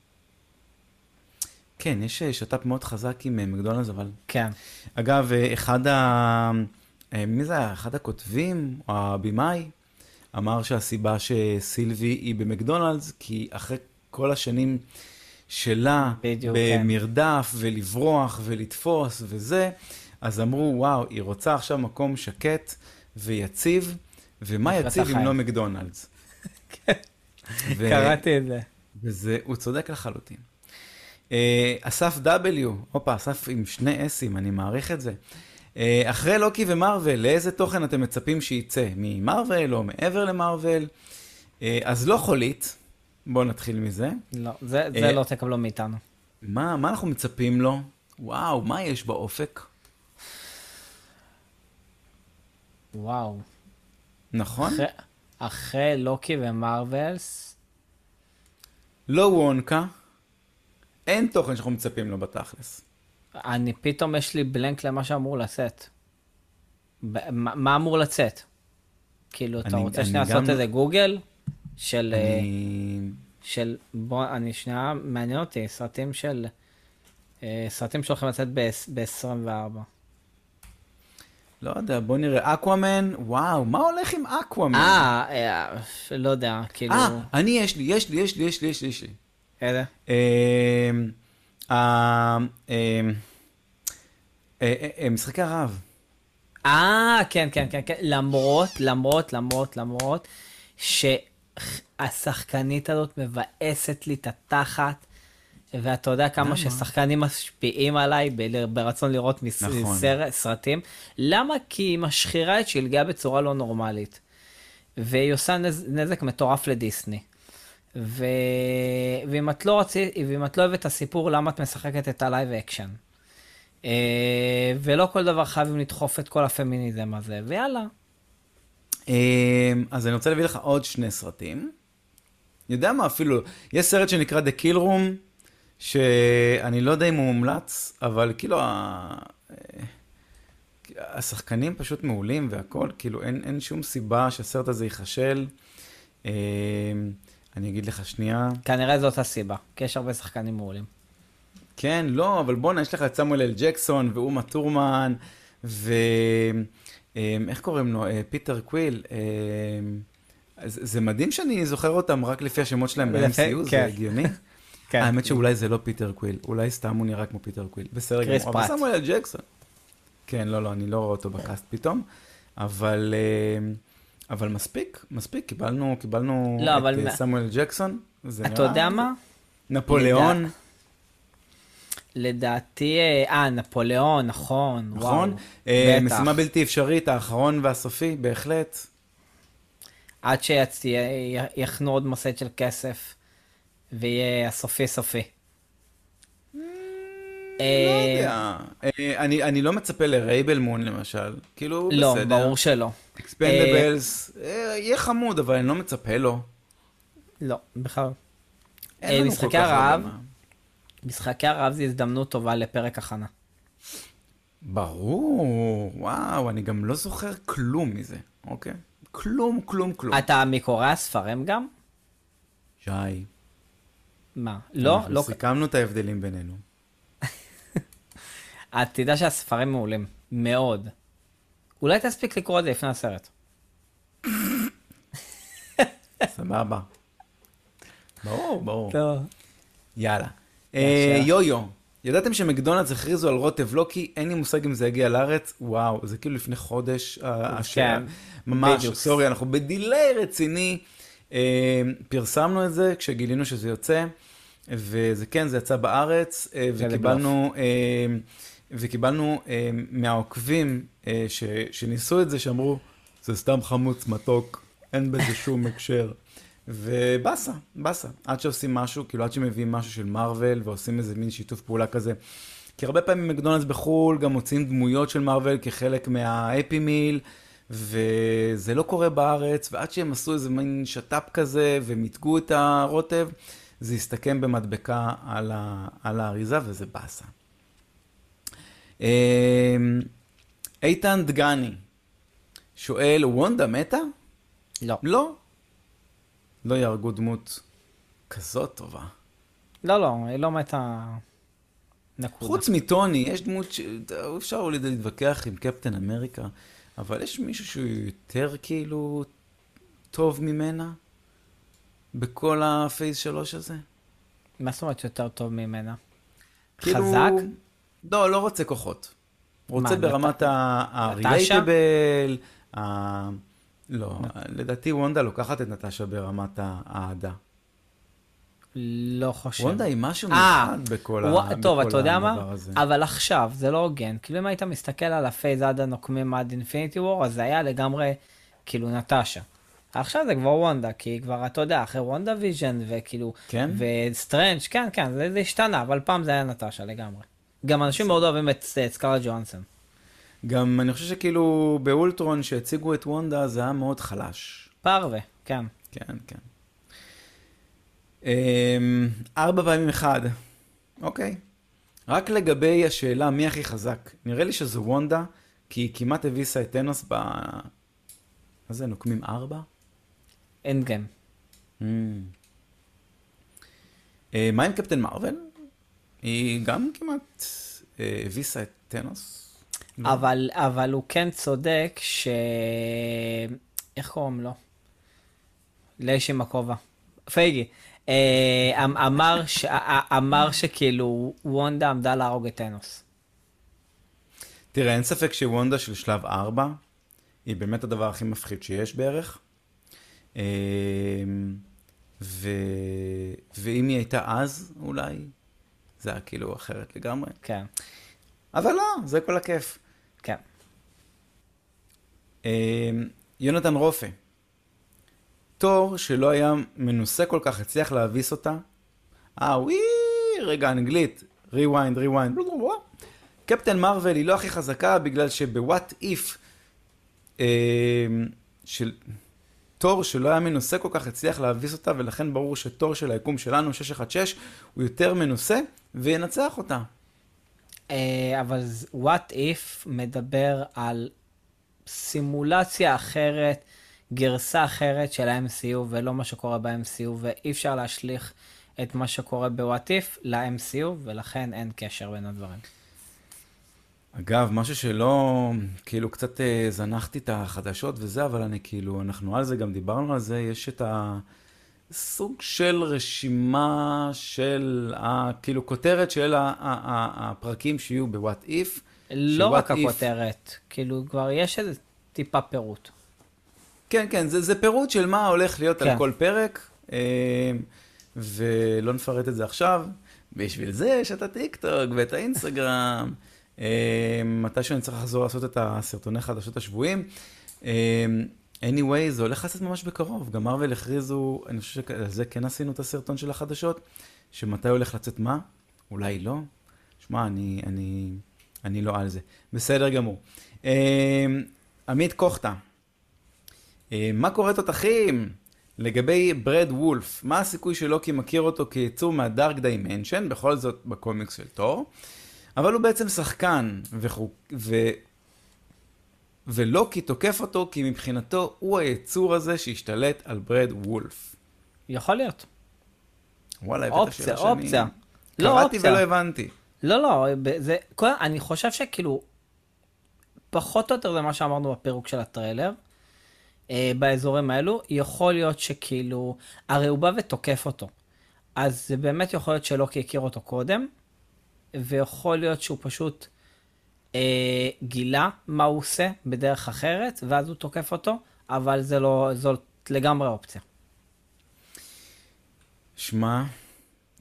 כן, יש אה, שת"פ מאוד חזק עם אה, מקדונלדס, אבל... כן. אגב, אה, אחד ה... מי זה היה? אחד הכותבים, או הבמאי, אמר שהסיבה שסילבי היא במקדונלדס, כי אחרי כל השנים שלה בדיוק, כן. במרדף ולברוח ולתפוס וזה, אז אמרו, וואו, היא רוצה עכשיו מקום שקט ויציב, ומה יציב אם. לא מקדונלדס? ו- קראתי את זה. וזה, הוא צודק לחלוטין. אה, אסף W, הופה, אסף עם שני אסים, אני מעריך את זה. אה, אחרי לוקי ומרוויל, לאיזה תוכן אתם מצפים שייצא? ממרוויל או מעבר למרוויל? אה, אז לא חולית, בואו נתחיל מזה. לא, זה, זה לא תקבלו מאיתנו. מה, מה אנחנו מצפים לו? וואו, מה יש באופק? וואו. נכון? אחרי, אחרי לוקי ומרווילס, לא וונקה, אין תוכן שאנחנו מצפים לו בתכלס. אני פתאום יש לי בלנק למה שאמור לצאת. ב- מה מה אמור לצאת? כאילו, אתה אני- רוצה אני שנייה גם לעשות לא- איזה גוגל? של, אה, אני... של, בוא, אני שנייה, מעניין אותי, סרטים של, אה, סרטים שהולכים לצאת ב-24. לא יודע, בוא נראה. אקוואמן, וואו, מה הולך עם אקוואמן? אה, אה, לא יודע, כאילו, אה, אני, יש לי, יש לי, יש לי, יש לי, יש לי. איזה? אמ, אמ, אה, אה, אה, משחקי הרעב. אה, כן, כן, כן, כן, למרות, למרות, למרות, למרות, שהשחקנית הזאת מבאסת לי את התחת, ואתה יודע כמה למה? ששחקנים משפיעים עליי ב- ברצון לראות מס- נכון. סרט, סרטים. למה? כי היא משחירה את שלגיה בצורה לא נורמלית. והיא עושה נז, נזק מטורף לדיסני. ו... ואם את לא רוצי... ואם את לא אוהבת את הסיפור, למה את משחקת את ה live action? אה, ולא כל דבר חייבים לדחוף את כל הפמיניזם הזה, ויאללה. אמ, אז אני רוצה להביא לך עוד שני סרטים. אני יודע מה אפילו, יש סרט שנקרא The Kill Room, שאני לא יודע אם הוא מומלץ, אבל כאילו ה... אה, השחקנים פשוט מעולים והכל, כאילו אין, אין שום סיבה שהסרט הזה ייכשל. אני אגיד לך שנייה. כנראה זאת הסיבה, כי יש הרבה שחקנים מעולים. כן, לא, אבל בואנה, יש לך את סמואל אל ג'קסון ואומה טורמן, ו... אמ, איך קוראים לו? אה, פיטר קוויל. אמ, זה מדהים שאני זוכר אותם רק לפי השמות שלהם ב-MCU, זה כן. הגיוני. כן. האמת שאולי זה לא פיטר קוויל, אולי סתם הוא נראה כמו פיטר קוויל. בסדר גמור, אבל. סמואל אל ג'קסון. כן, לא, לא, אני לא רואה אותו ב cast פתאום, אבל... אמ, אבל מספיק, מספיק, קיבלנו, קיבלנו לא, את אה, מה- סמואל ג'קסון. זה אתה יודע מה? נפוליאון, לדע- לדעתי, אה, אה, נפוליאון, נכון. נכון? וואו, אה, בטח. משימה בלתי אפשרית, האחרון והסופי, בהחלט. עד שיחנו עוד מסד של כסף, ויהיה הסופי סופי. לא אה, יודע. אה, אני אני לא מצפה לרייבל מון למשל. כאילו, לא, בסדר. ברור שלא. אקספנדבלס, יהיה חמוד, אבל אני לא מצפה לו. לא, בכלל. אה, משחקי הרעב? משחקי הרעב זה הזדמנות טובה לפרק הכנה. ברור, וואו, אני גם לא זוכר כלום מזה, אוקיי? כלום, כלום, כלום. אתה מקורא הספרים גם? שי, מה? לא? אנחנו לא. סיכמנו את ההבדלים בינינו. אה, תדע שהספרים מעולים. מאוד. אולי תספיק לקרוא את זה לפני הסרט. סבבה. ברור, ברור. טוב. יאללה. אה, יו-יו, ידעתם שמקדונלדס הכריזו על רוטב לוקי? אין לי מושג אם זה יגיע לארץ. וואו, זה כאילו לפני חודש. אה, השעה. ממש. סורי, אנחנו בדיליי רציני. אה, פרסמנו את זה כשגילינו שזה יוצא, וזה כן, זה יצא בארץ, וקיבלנו, וקיבלנו אה, מהעוקבים אה, ש- שניסו את זה, שאמרו, זה סתם חמוץ מתוק, אין בזה שום הקשר. ובאסה, באסה, עד שעושים משהו, כאילו עד שמביאים משהו של מארוול ועושים איזה מין שיתוף פעולה כזה. כי הרבה פעמים מקדונלדס בחו"ל גם מוצאים דמויות של מארוול כחלק מהאפי מיל, וזה לא קורה בארץ, ועד שהם עשו איזה מין שת"פ כזה ומיתגו את הרוטב, זה הסתכם במדבקה על, ה, על האריזה וזה באסה. אמ, איתן דגני שואל, וונדה מתה? לא. לא. לא יהרגו דמות כזאת טובה. לא, לא, היא לא מתה... נקודה. חוץ מטוני, יש דמות ש... אפשר אולי להתווכח עם קפטן אמריקה, אבל יש מישהו שהוא יותר כאילו טוב ממנה? בכל ה Phase שלוש הזה? מה זאת אומרת יותר טוב ממנה? כאילו... חזק? לא, לא רוצה כוחות. רוצה מה, ברמת נט- ה-. לא, לדעתי וונדה לוקחת את נטשה ברמת האהדה. לא חושב. וונדה היא משהו אה, מיוחד בכל ווא- ה- טוב, אתה יודע מה? הדבר הזה. אבל עכשיו, זה לא הוגן. כאילו, אם היית מסתכל על ה Phase עד הנוקמים עד Infinity War, אז זה היה לגמרי, כאילו, נטשה. עכשיו זה כבר וונדה, כי כבר, אתה יודע, אחרי WandaVision, וכאילו, כן? וסטרנג', כן, כן, זה, זה השתנה, אבל פעם זה היה נטשה לגמרי. גם אנשים מאוד אוהבים את את סקארלט ג'ואנסון. גם אני חושב שכאילו באולטרון שהציגו את וונדה זה היה מאוד חלש. פרווה, כן. כן, כן. אמ, ארבע פעמים אחד. אוקיי. רק לגבי השאלה מי הכי חזק, נראה לי שזו וונדה, כי היא כמעט הביסה את טנוס ב... מה זה, נוקמים ארבע? Endgame. Mm. אה, מה עם קפטן מרוויל? היא גם כמעט אה, הביסה את טנוס. לא? אבל, אבל הוא כן צודק ש... איך קוראים לו? לאיש עם הכובע. פייגי. אה, אמ- אמר, ש... א- אמר שכאילו וונדה עמדה להרוג את טנוס. תראה, אין ספק שוונדה של שלב 4 היא באמת הדבר הכי מפחיד שיש בערך. ו... ואם היא הייתה אז, אולי, זה היה כאילו אחרת לגמרי. כן, אבל לא, זה כל הכיף. כן. אמ, יונתן רופא, תור שלא היה מנוסה כל כך, הצליח להביס אותה. אה, וואי, רגע, אנגלית, rewind, rewind. קפטן מרוויל היא לא הכי חזקה בגלל שבוואט איף של תור שלא היה מנוסה כל כך הצליח להביס אותה ולכן ברור שתור של היקום שלנו 616 הוא יותר מנוסה וינצח אותה. אה, אבל what if מדבר על סימולציה אחרת, גרסה אחרת של ה-MCU ולא מה שקורה ב-MCU, ואי אפשר להשליך את מה שקורה ב-what if ל-MCU, ולכן אין קשר בין הדברים. אגב, משהו שלא, כאילו קצת אה, זנחתי את החדשות וזה, אבל אני כאילו, אנחנו על זה, גם דיברנו על זה, יש את הסוג של רשימה של, ה, כאילו כותרת של ה, ה, ה, הפרקים שיהיו ב-What If. לא רק if- הכותרת, כאילו כבר יש איזה טיפה פירוט. כן, כן, זה, זה פירוט של מה הולך להיות כן. על כל פרק, אה, ולא נפרט את זה עכשיו. בשביל זה יש את הטיקטוק ואת האינסטגרם. אה, מתישהו אני צריך לחזור לעשות את הסרטוני חדשות השבועיים. אה, anyway, זה הולך לצאת ממש בקרוב. גם מרוויל הכריזו, אני חושב שעל זה כן עשינו את הסרטון של החדשות, שמתי הולך לצאת מה, אולי לא. שמע, אני, אני, אני לא על זה. בסדר גמור. אה, עמית קוכטה. מה קורה תותחים? לגבי ברד וולף, מה הסיכוי שלוקי מכיר אותו כיצור מה Dark Dimension, בכל זאת בקומיקס של תור, אבל הוא בעצם שחקן, וחו... ו... ולוקי תוקף אותו כי מבחינתו הוא היצור הזה שהשתלט על ברד וולף. יכול להיות. וואלה, הבאת שאלה שאני... אופציה. לא קראתי אופציה. ולא הבנתי. לא, לא, זה, כל, אני חושב שכאילו, פחות או יותר זה מה שאמרנו בפירוק של הטריילר, אה, באזורים האלו, יכול להיות שכאילו, הרי הוא בא ותוקף אותו. אז זה באמת יכול להיות שלוקי הכיר אותו קודם, ויכול להיות שהוא פשוט אה, גילה מה הוא עושה בדרך אחרת, ואז הוא תוקף אותו, אבל זה לא, זאת לגמרי אופציה. שמע,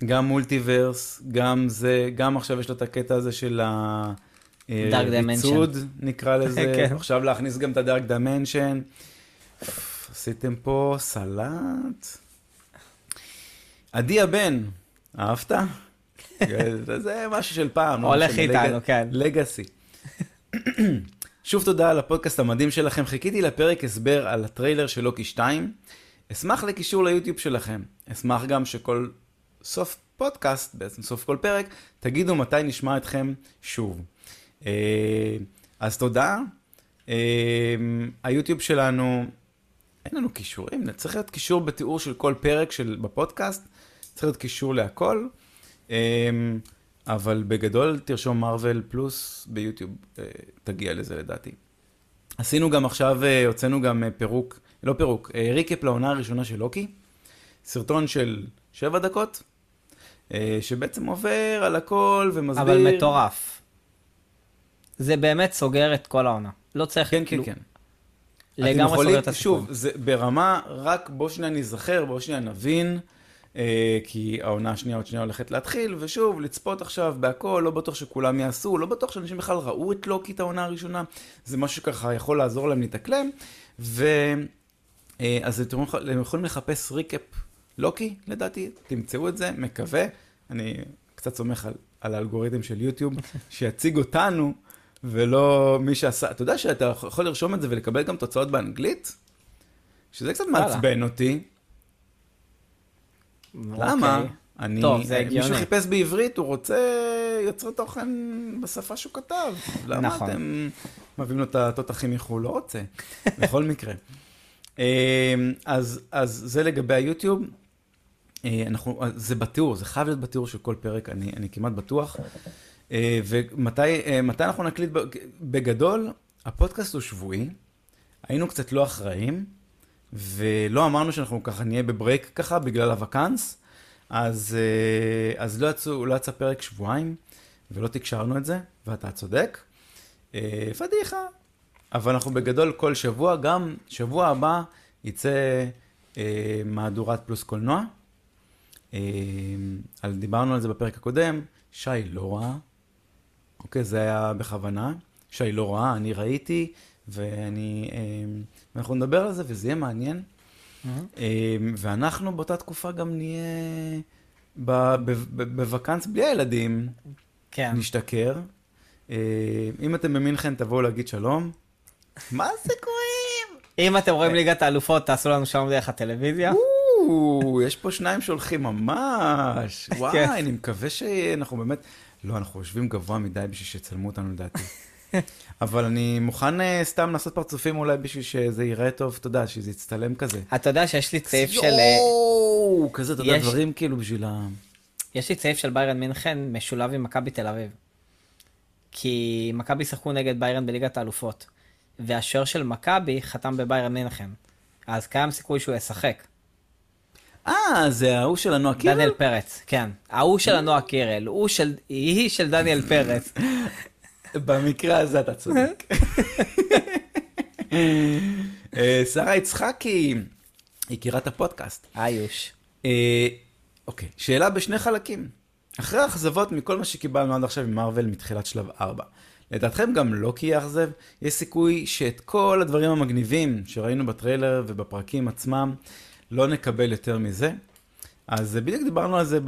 גם multiverse, גם זה, גם עכשיו יש לו את הקטע הזה של ה... אה, Dimension. ריצוד, נקרא לזה. כן. עכשיו להכניס גם את ה Dark Dimension. עשיתם פה סלט. עדי הבן, אהבת? זה משהו של פעם. לא הולך איתנו, כן. legacy. שוב תודה על הפודקאסט המדהים שלכם. חיכיתי לפרק הסבר על הטריילר של לוקי 2. אשמח לקישור ליוטיוב שלכם. אשמח גם שכל סוף פודקאסט, בעצם סוף כל פרק, תגידו מתי נשמע אתכם שוב. אה, אז תודה. אה, היוטיוב שלנו, אין לנו קישורים, צריך להיות קישור בתיאור של כל פרק של, בפודקאסט, צריך להיות קישור להכל. אה, אבל בגדול תרשום מרוויל פלוס ביוטיוב, אה, תגיע לזה לדעתי. עשינו גם עכשיו, אה, הוצאנו גם אה, פירוק, לא פירוק, ריקאפ לעונה הראשונה של לוקי, סרטון של שבע דקות, שבעצם עובר על הכל ומסביר. אבל מטורף. זה באמת סוגר את כל העונה. לא צריך, כן, כן, כן. לגמרי סוגר את הסיפור. שוב, זה ברמה, רק בוא שנייה ניזכר, בוא שנייה נבין. אה, כי העונה השנייה עוד שנייה הולכת להתחיל, ושוב, לצפות עכשיו בהכל, לא בטוח שכולם יעשו, לא בטוח שאנשים בכלל ראו את לוקי את העונה הראשונה, זה משהו שככה יכול לעזור להם להתאקלם, ו... אה, אתם יכולים- לחפש ריקאפ לוקי, לדעתי, תמצאו את זה, מקווה. אני קצת סומך על, על האלגוריתם של יוטיוב, שיציג אותנו, ולא מי שעשה, אתה יודע שאתה יכול לרשום את זה ולקבל גם תוצאות באנגלית? שזה קצת. מעצבן אותי. למה? אני, טוב, זה הגיוני. מישהו חיפש בעברית, הוא רוצה יוצרי תוכן בשפה שהוא כתב. למה נכון. אתם מביאים לו את התותחים מחו"ל? לא רוצה, בכל מקרה. אה, אז, אז זה לגבי היוטיוב. אה, אנחנו, זה בתיאור, זה חייב להיות בתיאור של כל פרק, אני, אני כמעט בטוח. אה, ומתי מתי אנחנו נקליט? בגדול, הפודקאסט הוא שבועי, היינו קצת לא אחראים, ולא אמרנו שאנחנו ככה נהיה בברייק ככה בגלל הוואקנס, אז, אה, אז לא, יצאו, לא יצא פרק שבועיים, ולא תקשרנו את זה, ואתה צודק. אה, פדיחה. אבל אנחנו בגדול כל שבוע, גם שבוע הבא יצא אה, מהדורת פלוס קולנוע. אה, על, דיברנו על זה בפרק הקודם, שי לא ראה, אוקיי, זה היה בכוונה. שי לא ראה, אני ראיתי, ואני, אה, ואנחנו נדבר על זה, וזה יהיה מעניין. אה, ואנחנו באותה תקופה גם נהיה בוואקנס בלי הילדים, כן. נשתכר. אה, אם אתם במינכן, תבואו להגיד שלום. מה זה קוראים? אם אתם רואים ליגת האלופות, תעשו לנו שלום דרך הטלוויזיה. יש פה שניים שהולכים ממש. וואי, כן. אני מקווה שאנחנו באמת... לא, אנחנו יושבים גבוה מדי בשביל שיצלמו אותנו לדעתי. אבל אני מוכן אה, סתם לעשות פרצופים אולי בשביל שזה ייראה טוב, אתה יודע, שזה יצטלם כזה. אתה יודע שיש לי צעיף של... אה, יואו, כזה, אתה יודע, דברים כאילו בשביל ה... יש לי צעיף של ביירן מינכן משולב עם מכבי תל אביב. כי מכבי שיחקו נגד ביירן בליגת האלופות. והשוער של מכבי חתם בביירן מינכן. אז קיים סיכוי שהוא ישחק. אה, זה ההוא של הנועה קירל? דניאל פרץ, כן. ההוא של הנועה קירל, הוא של... היא של דניאל פרץ. במקרה הזה אתה צודק. אה, שרה יצחקי, יקירת הפודקאסט. איוש. אה, אוקיי, שאלה בשני חלקים. אחרי האכזבות מכל מה שקיבלנו עד עכשיו ממארוול מתחילת שלב 4, לדעתכם גם לוקי יאכזב? יש סיכוי שאת כל הדברים המגניבים שראינו בטריילר ובפרקים עצמם, לא נקבל יותר מזה? אז אה, בדיוק דיברנו על זה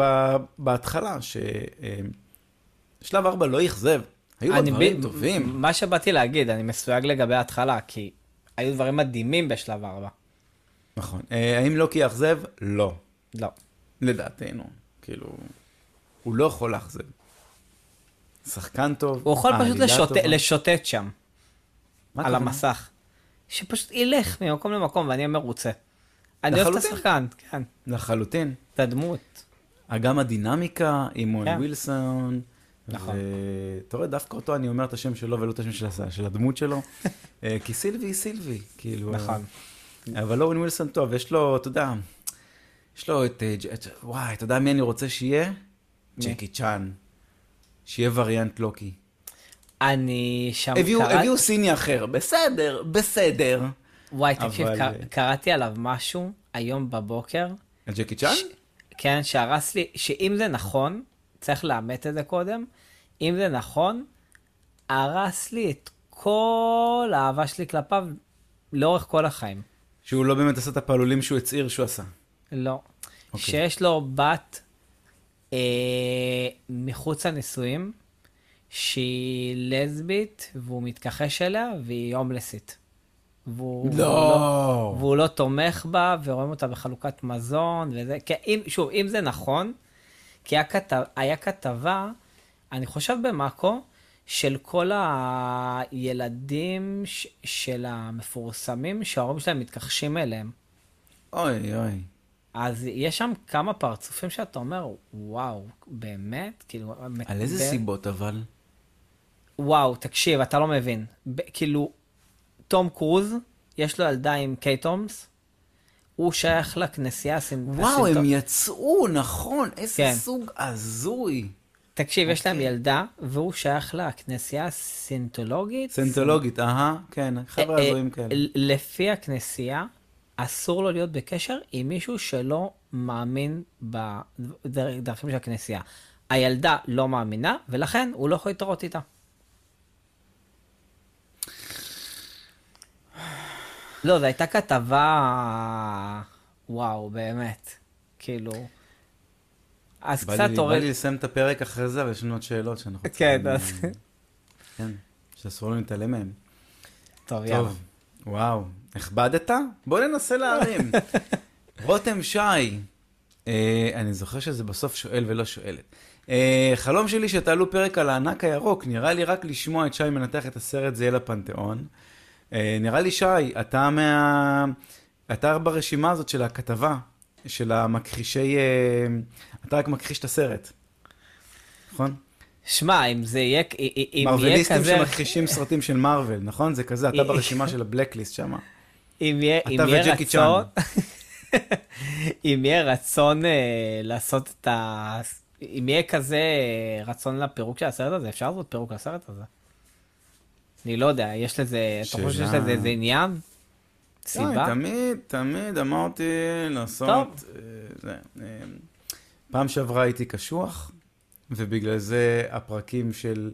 בהתחלה, ששלב 4 לא אכזב. היו אני דברים טובים. מה שבאתי להגיד, אני מסויג לגבי ההתחלה, כי היו דברים מדהימים בשלב 4. נכון. אה, האם לוקי יאכזב? לא. לא. לדעתנו. כאילו, הוא לא יכול לאכזב. שחקן טוב, הוא יכול פשוט העלילה לשוט... לשוטט שם, מה על? המסך. שפשוט ילך ממקום למקום ואני אהיה מרוצה. אני אוהב את. השחקן, כן. לחלוטין. את הדמות. גם הדינמיקה עם אוהן כן. ווילסון. נכון. ואתה רואה, דווקא אותו אני אומר את השם שלו ולא את השם של, של הדמות שלו. אה, כי סילבי היא סילבי, כאילו. נכון. אבל אוהן ווילסון טוב, יש לו, אתה יודע, יש לו את, אה, את- וואי, אתה יודע מי אני רוצה שיהיה? ג'קי צ'אן. שיהיה וריאנט לוקי. אני שם הביאו קרא- הביאו סיני אחר, בסדר, בסדר. וואי, תקשיב, אבל- קר- קראתי עליו משהו היום בבוקר. על ג'קי צ'אן? ש- כן, שהרס לי, שאם זה נכון, צריך לאמת את זה קודם, אם זה נכון, הרס לי את כל האהבה שלי כלפיו לאורך כל החיים. שהוא לא באמת עשה את הפעלולים שהוא הצהיר שהוא עשה. לא. אוקיי. שיש לו בת אה, מחוץ לנישואים, שהיא לסבית, והוא מתכחש אליה, והיא הומלסית. והוא, והוא לא. והוא לא תומך בה, ורואים אותה בחלוקת מזון, וזה, כי אם, שוב, אם זה נכון, כי היה, כתב, היה כתבה, אני חושב במאקו, של כל הילדים ש, של המפורסמים, שההורים שלהם מתכחשים אליהם. אוי, אוי. אז יש שם כמה פרצופים שאתה אומר, וואו, באמת? כאילו, על איזה ב- סיבות אבל? וואו, תקשיב, אתה לא מבין. ב- כאילו, תום קרוז, יש לו ילדה עם קיי תומס, הוא שייך לכנסייה הסינ... וואו, הסינטו- הם יצאו, נכון, איזה כן. סוג הזוי. תקשיב, יש להם אוקיי. ילדה, והוא שייך לכנסייה הסינטולוגית. סנטולוגית, אהה, כן, חבר'ה אה, הזויים כאלה. לפי הכנסייה, אסור לו להיות בקשר עם מישהו שלא מאמין בדרכים של הכנסייה. הילדה לא מאמינה, ולכן הוא לא יכול להתערות איתה. לא, זו הייתה כתבה... וואו, באמת. כאילו... אז קצת הורד... בא לי לסיים את הפרק אחרי זה, אבל יש לנו עוד שאלות שאנחנו כן, צריכים... אז... כן, שאסור לנו להתעלם מהן. טוב, יאללה. טוב, וואו, הכבדת? בוא ננסה להרים. רותם שי, אה, אני זוכר שזה בסוף שואל ולא שואלת. אה, חלום שלי שתעלו פרק על הענק הירוק, נראה לי רק לשמוע את שי מנתח את הסרט זה יהיה לפנתיאון. אה, נראה לי שי, אתה מה... אתה ברשימה הזאת של הכתבה, של המכחישי... אה, אתה רק מכחיש את הסרט, נכון? שמע, אם זה יהיה, אם יהיה מרוויליסטים כזה, שמכחישים סרטים של מארוול, נכון? זה כזה, אתה ברשימה של הבלקליסט שם. אם יהיה, אם רצון, אם יהיה רצון לעשות את ה... אם יהיה כזה אה, רצון לפירוק של הסרט הזה, אפשר לעשות פירוק לסרט הזה. אני לא יודע, יש לזה, אתה חושב שיש. לזה איזה עניין? סיבה? תמיד, תמיד אמרתי לעשות... אה, זה, אה, פעם שעברה הייתי קשוח, ובגלל זה הפרקים של...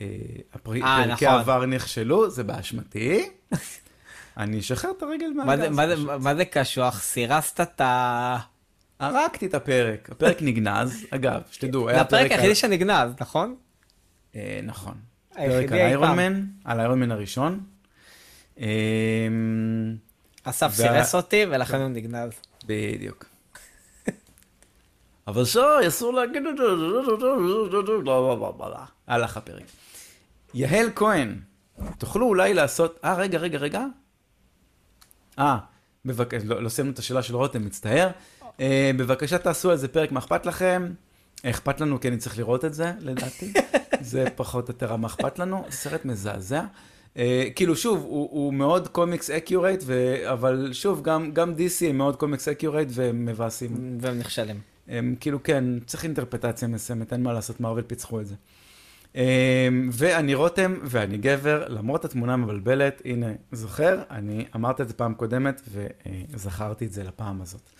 אה, הפר- אה, נכון. העבר נכשלו, זה באשמתי. אני אשחרר את הרגל מה מהגז. זה- מה זה- זה קשוח? סירסת את ה... הרגתי את הפרק, הפרק נגנז, אגב, שתדעו, זה היה הפרק פרק... היחידי על- שנגנז, נכון? נכון. היחידי פרק על אי איירון. מן, על איירון מן הראשון. אה, אסף סירס אותי ולכן הוא נגנז. בדיוק. אבל שי, אסור להגיד את זה, הלך הפרק. יהל כהן, תוכלו אולי לעשות, אה, רגע, רגע, רגע. אה, בבקשה, לא, לא סיימנו את השאלה של רותם, מצטער. אה, בבקשה תעשו על זה פרק, מה אכפת לכם? אכפת לנו, כי אני צריך לראות את זה, לדעתי. זה פחות או יותר מה אכפת לנו. סרט מזעזע. אה, כאילו, שוב, הוא, הוא מאוד comics accurate, אבל שוב, גם, גם DC הם מאוד comics accurate והם מבאסים. והם נכשלים. הם כאילו, כן, צריך אינטרפרטציה מסוימת, אין מה לעשות, מארוול פיצחו את זה. אה, ואני רותם ואני גבר, למרות התמונה המבלבלת, הנה, זוכר? אני אמרתי את זה פעם קודמת וזכרתי את זה לפעם הזאת.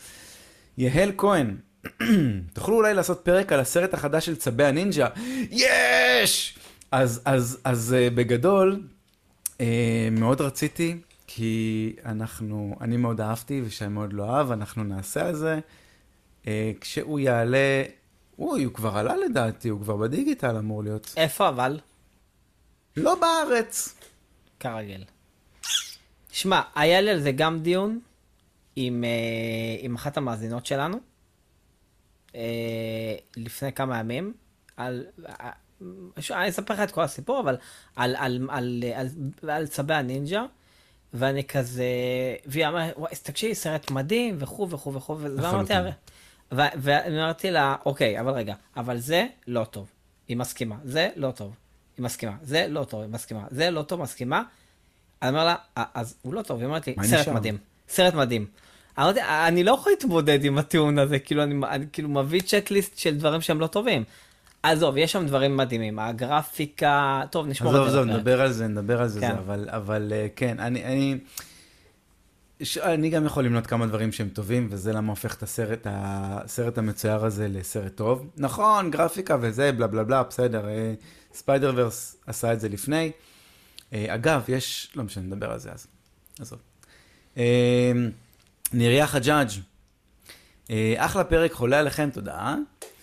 יהל כהן, תוכלו אולי לעשות פרק על הסרט החדש של צבי הנינג'ה? יש! אז, אז, אז אה, בגדול, מאוד רציתי, כי אנחנו, אני מאוד אהבתי ושי מאוד לא אהב, אנחנו נעשה על זה. אה, כשהוא יעלה, אוי, הוא כבר עלה לדעתי, הוא כבר בדיגיטל אמור להיות. איפה אבל? לא בארץ. כרגיל. שמע, היה לי על זה גם דיון עם, אה, עם אחת המאזינות שלנו, אה, לפני כמה ימים, על... אני אספר לך את כל הסיפור, אבל על, על, על, על, על, על צבי הנינג'ה, ואני כזה, והיא אמרה, וואי, תקשיבי, סרט מדהים, וכו' וכו' וכו', ואמרתי, לחלוטין. הרי- ו- ואני אמרתי לה, אוקיי, אבל רגע, אבל זה לא טוב, היא מסכימה, זה לא טוב, היא מסכימה, זה לא טוב, היא מסכימה, זה לא טוב, מסכימה. אני אומר לה, "אה, אז הוא לא טוב, היא אומרת לי, סרט נשאר?" מדהים, סרט מדהים. אמרתי, אני לא יכול להתמודד עם הטיעון הזה, כאילו, אני, אני כאילו מביא צ'קליסט של דברים שהם לא טובים. עזוב, יש שם דברים מדהימים, הגרפיקה, טוב, נשמור עזוב, את זה. עזוב, לפרק. נדבר על זה, נדבר על זה, כן. זה, אבל, אבל אה, כן, אני, אני, ש... אני גם יכול למנות כמה דברים שהם טובים, וזה למה הופך את הסרט, הסרט המצויר הזה לסרט טוב. נכון, גרפיקה וזה, בלה בלה בלה, בסדר, אה, ספיידר ורס עשה את זה לפני. אה, אגב, יש, לא משנה, נדבר על זה אז, עזוב. נריה חג'אג', אחלה פרק, חולה עליכם, תודה.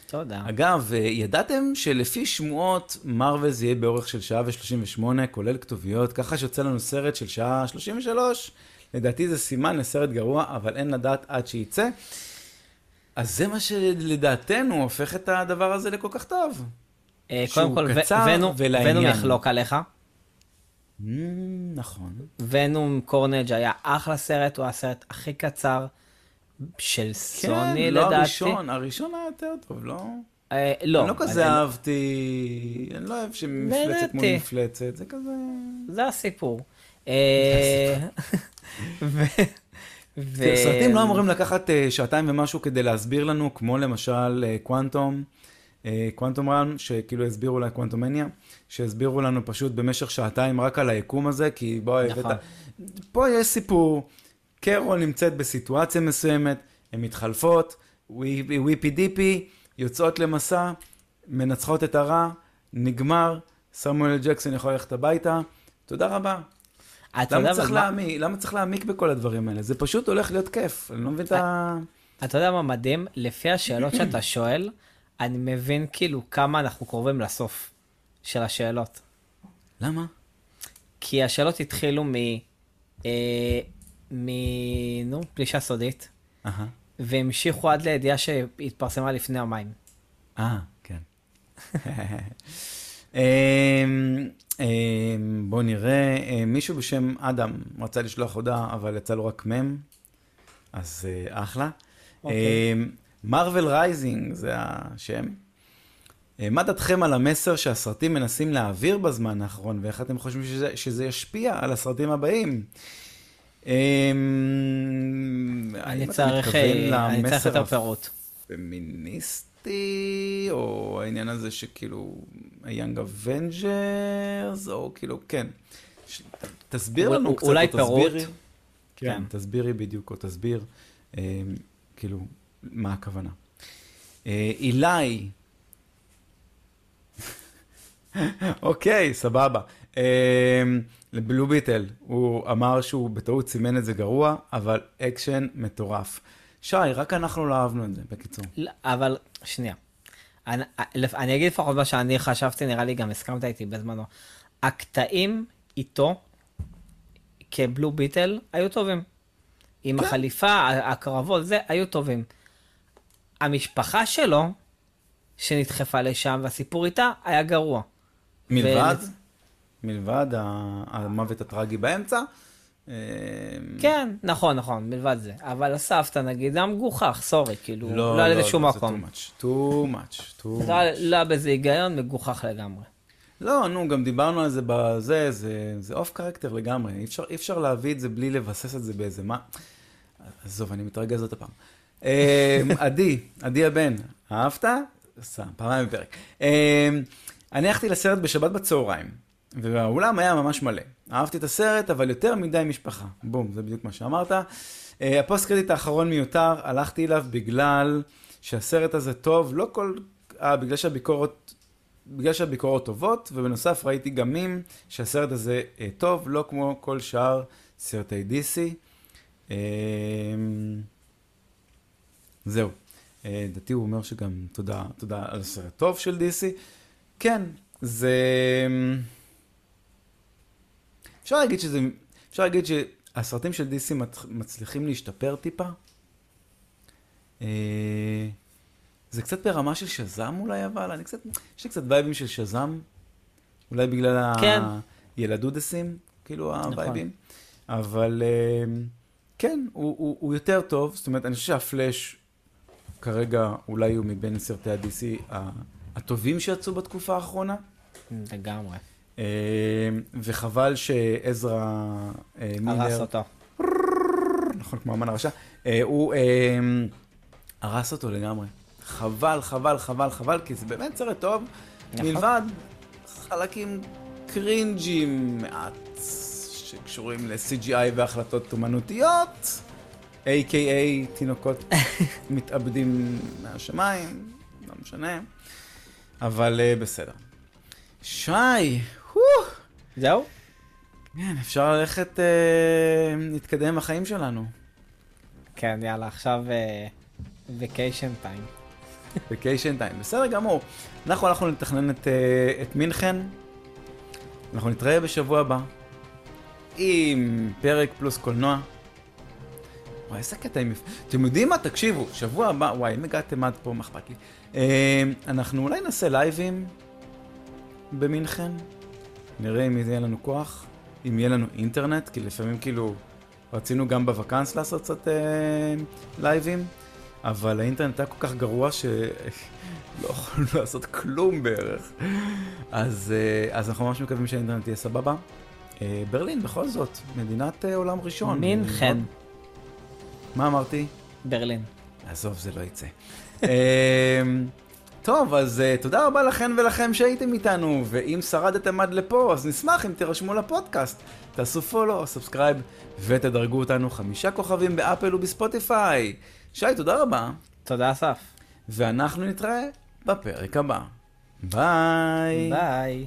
תודה. אגב, אה, ידעתם שלפי שמועות, מארוול זה יהיה באורך של שעה ו-38, כולל כתוביות, ככה שיוצא לנו סרט של שעה 33. לדעתי זה סימן לסרט גרוע, אבל אין לדעת עד שייצא. אז זה מה שלדעתנו הופך את הדבר הזה לכל כך טוב. אה, קודם כל. ונום יחלוק עליך. Mm, נכון. ונום קורנג' היה אחלה סרט, הוא הסרט הכי קצר של סוני כן, לא לדעתי. הראשון, הראשון היה יותר טוב, לא? אה, לא, אני לא כזה אני- אהבתי, אני לא אוהב שמפלצת מול. מפלצת, זה כזה... זה הסיפור. אה, סרטים לא אמורים לקחת אה, שעתיים ומשהו כדי להסביר לנו, כמו למשל אה, קוונטום, אה, קוונטום רן, שכאילו הסבירו לה קוונטומניה, שהסבירו לנו פשוט במשך שעתיים רק על היקום הזה, כי נכון. הבאת... פה יש סיפור, קרול נמצאת בסיטואציה מסוימת, הן מתחלפות, ווי- וויפי דיפי, יוצאות למסע, מנצחות את הרע, נגמר, סמואל ג'קסון יכול ללכת הביתה, תודה רבה. יודע, למה צריך, מה- להעמיק, למה צריך להעמיק בכל הדברים האלה? זה פשוט הולך להיות כיף, אני לא מבין את ה... אתה יודע מה מדהים? לפי השאלות שאתה שואל, אני מבין כאילו כמה אנחנו קרובים לסוף של השאלות. למה? כי השאלות התחילו מ... אה, מ... נו, פלישה סודית, אהה. והמשיכו עד לידיעה שהתפרסמה לפני יומיים. אה, כן. אמ, אמ, בוא נראה, אה, מישהו בשם אדם רצה לשלוח הודעה, אבל יצא לו רק מם, אז אה, אחלה. Marvel Rising זה השם. אה, מה דעתכם על המסר שהסרטים מנסים להעביר בזמן האחרון, ואיך אתם חושבים שזה, שזה ישפיע על הסרטים הבאים? אמ, אני צריך אה, יותר פירוט. פמיניסטי, או העניין הזה שכאילו, ה-Young Avengers, או כאילו, כן. תסביר לנו קצת, אולי. פירוט? כן, כן. תסבירי בדיוק, או תסביר, אה, כאילו, מה הכוונה. אה, אילי, אוקיי, סבבה. לבלו ביטל, הוא אמר שהוא בטעות סימן את זה גרוע, אבל אקשן מטורף. שי, רק אנחנו לא אהבנו את זה, בקיצור. לא, אבל, שנייה. אני, אני אגיד לפחות מה שאני חשבתי, נראה לי גם הסכמת איתי בזמנו. הקטעים איתו, כבלו ביטל, היו טובים. עם כן. החליפה, הקרבות, זה, היו טובים. המשפחה שלו, שנדחפה לשם, והסיפור איתה, היה גרוע. מלבד, מלבד המוות הטרגי באמצע. אה, כן, נכון, נכון, מלבד זה. אבל הסבתא, נגיד, זה היה מגוחך, סורי, כאילו, לא, לא היה לא, לזה שום לא, זה מקום. too much, too much, too לא much. לא היה בזה היגיון, מגוחך לגמרי. לא, נו, גם דיברנו על זה בזה, זה, זה אוף קרקטר לגמרי. אי אפשר, להביא את זה בלי לבסס את זה באיזה מה. עזוב, אני מתרגז עוד הפעם. אה, עדי, עדי הבן, אהבת? סתם, פעמיים בפרק. אה, אני הלכתי לסרט בשבת בצהריים, והאולם היה ממש מלא. אהבתי את הסרט, אבל יותר מדי משפחה. בום, זה בדיוק מה שאמרת. אה, הפוסט קרדיט האחרון מיותר, הלכתי אליו בגלל שהסרט הזה טוב, לא כל... אה, בגלל שהביקורת... בגלל שהביקורות טובות, ובנוסף ראיתי גם מים שהסרט הזה אה, טוב, לא כמו כל שאר סרטי DC. אה, זהו. לדעתי הוא אומר שגם תודה, תודה על הסרט טוב של DC. כן, זה... אפשר להגיד שזה... אפשר להגיד שהסרטים של DC מצ- מצליחים להשתפר טיפה. אה, זה קצת ברמה של שזם אולי, אבל אני קצת... יש לי קצת וייבים של שזם. אולי בגלל כן. הילדודסים, כאילו נכון. הווייבים. אבל אה, כן, הוא, הוא, הוא יותר טוב. זאת אומרת, אני חושב שהפלאש כרגע אולי הוא מבין סרטי ה-DC הטובים שיצאו בתקופה האחרונה. לגמרי. אה, וחבל שעזרא אה, מילר, הרס אותו. נכון, כמו אמן הרשע, אה, הוא הרס אותו לגמרי. חבל, חבל, חבל, חבל, כי זה באמת סרט טוב, נכון. מלבד חלקים קרינג'ים מעט שקשורים ל-CGI והחלטות אומנותיות, a.k.a תינוקות מתאבדים מהשמיים, לא משנה, אבל בסדר. שי, זהו? כן, אפשר ללכת אה, להתקדם בחיים שלנו. כן, יאללה, עכשיו וקיישן טיים. ווקיישן טיים, בסדר גמור. אנחנו הלכנו לתכנן את, אה, את מינכן, אנחנו נתראה בשבוע הבא עם פרק פלוס קולנוע. וואי, איזה קטע עם... אתם יודעים מה? תקשיבו, שבוע הבא, וואי, אם הגעתם עד פה, מה אכפת לי? אה, אנחנו אולי נעשה לייבים במינכן, נראה אם יהיה לנו כוח, אם יהיה לנו אינטרנט, כי לפעמים כאילו רצינו גם בוואקנס לעשות קצת אה, לייבים. אבל האינטרנט היה כל כך גרוע שלא יכולנו לעשות כלום בערך. אז, אה, אז אנחנו ממש מקווים שהאינטרנט יהיה סבבה. אה, ברלין, בכל זאת, מדינת אה, עולם ראשון. מינכן, מה אמרתי? ברלין. עזוב, זה לא יצא. טוב, אז uh, תודה רבה לכן ולכם שהייתם איתנו, ואם שרדתם עד לפה, אז נשמח אם תירשמו לפודקאסט. תעשו follow, subscribe, ותדרגו אותנו חמישה כוכבים באפל ובספוטיפיי. שי, תודה רבה. תודה, אסף. ואנחנו נתראה בפרק הבא. ביי. ביי.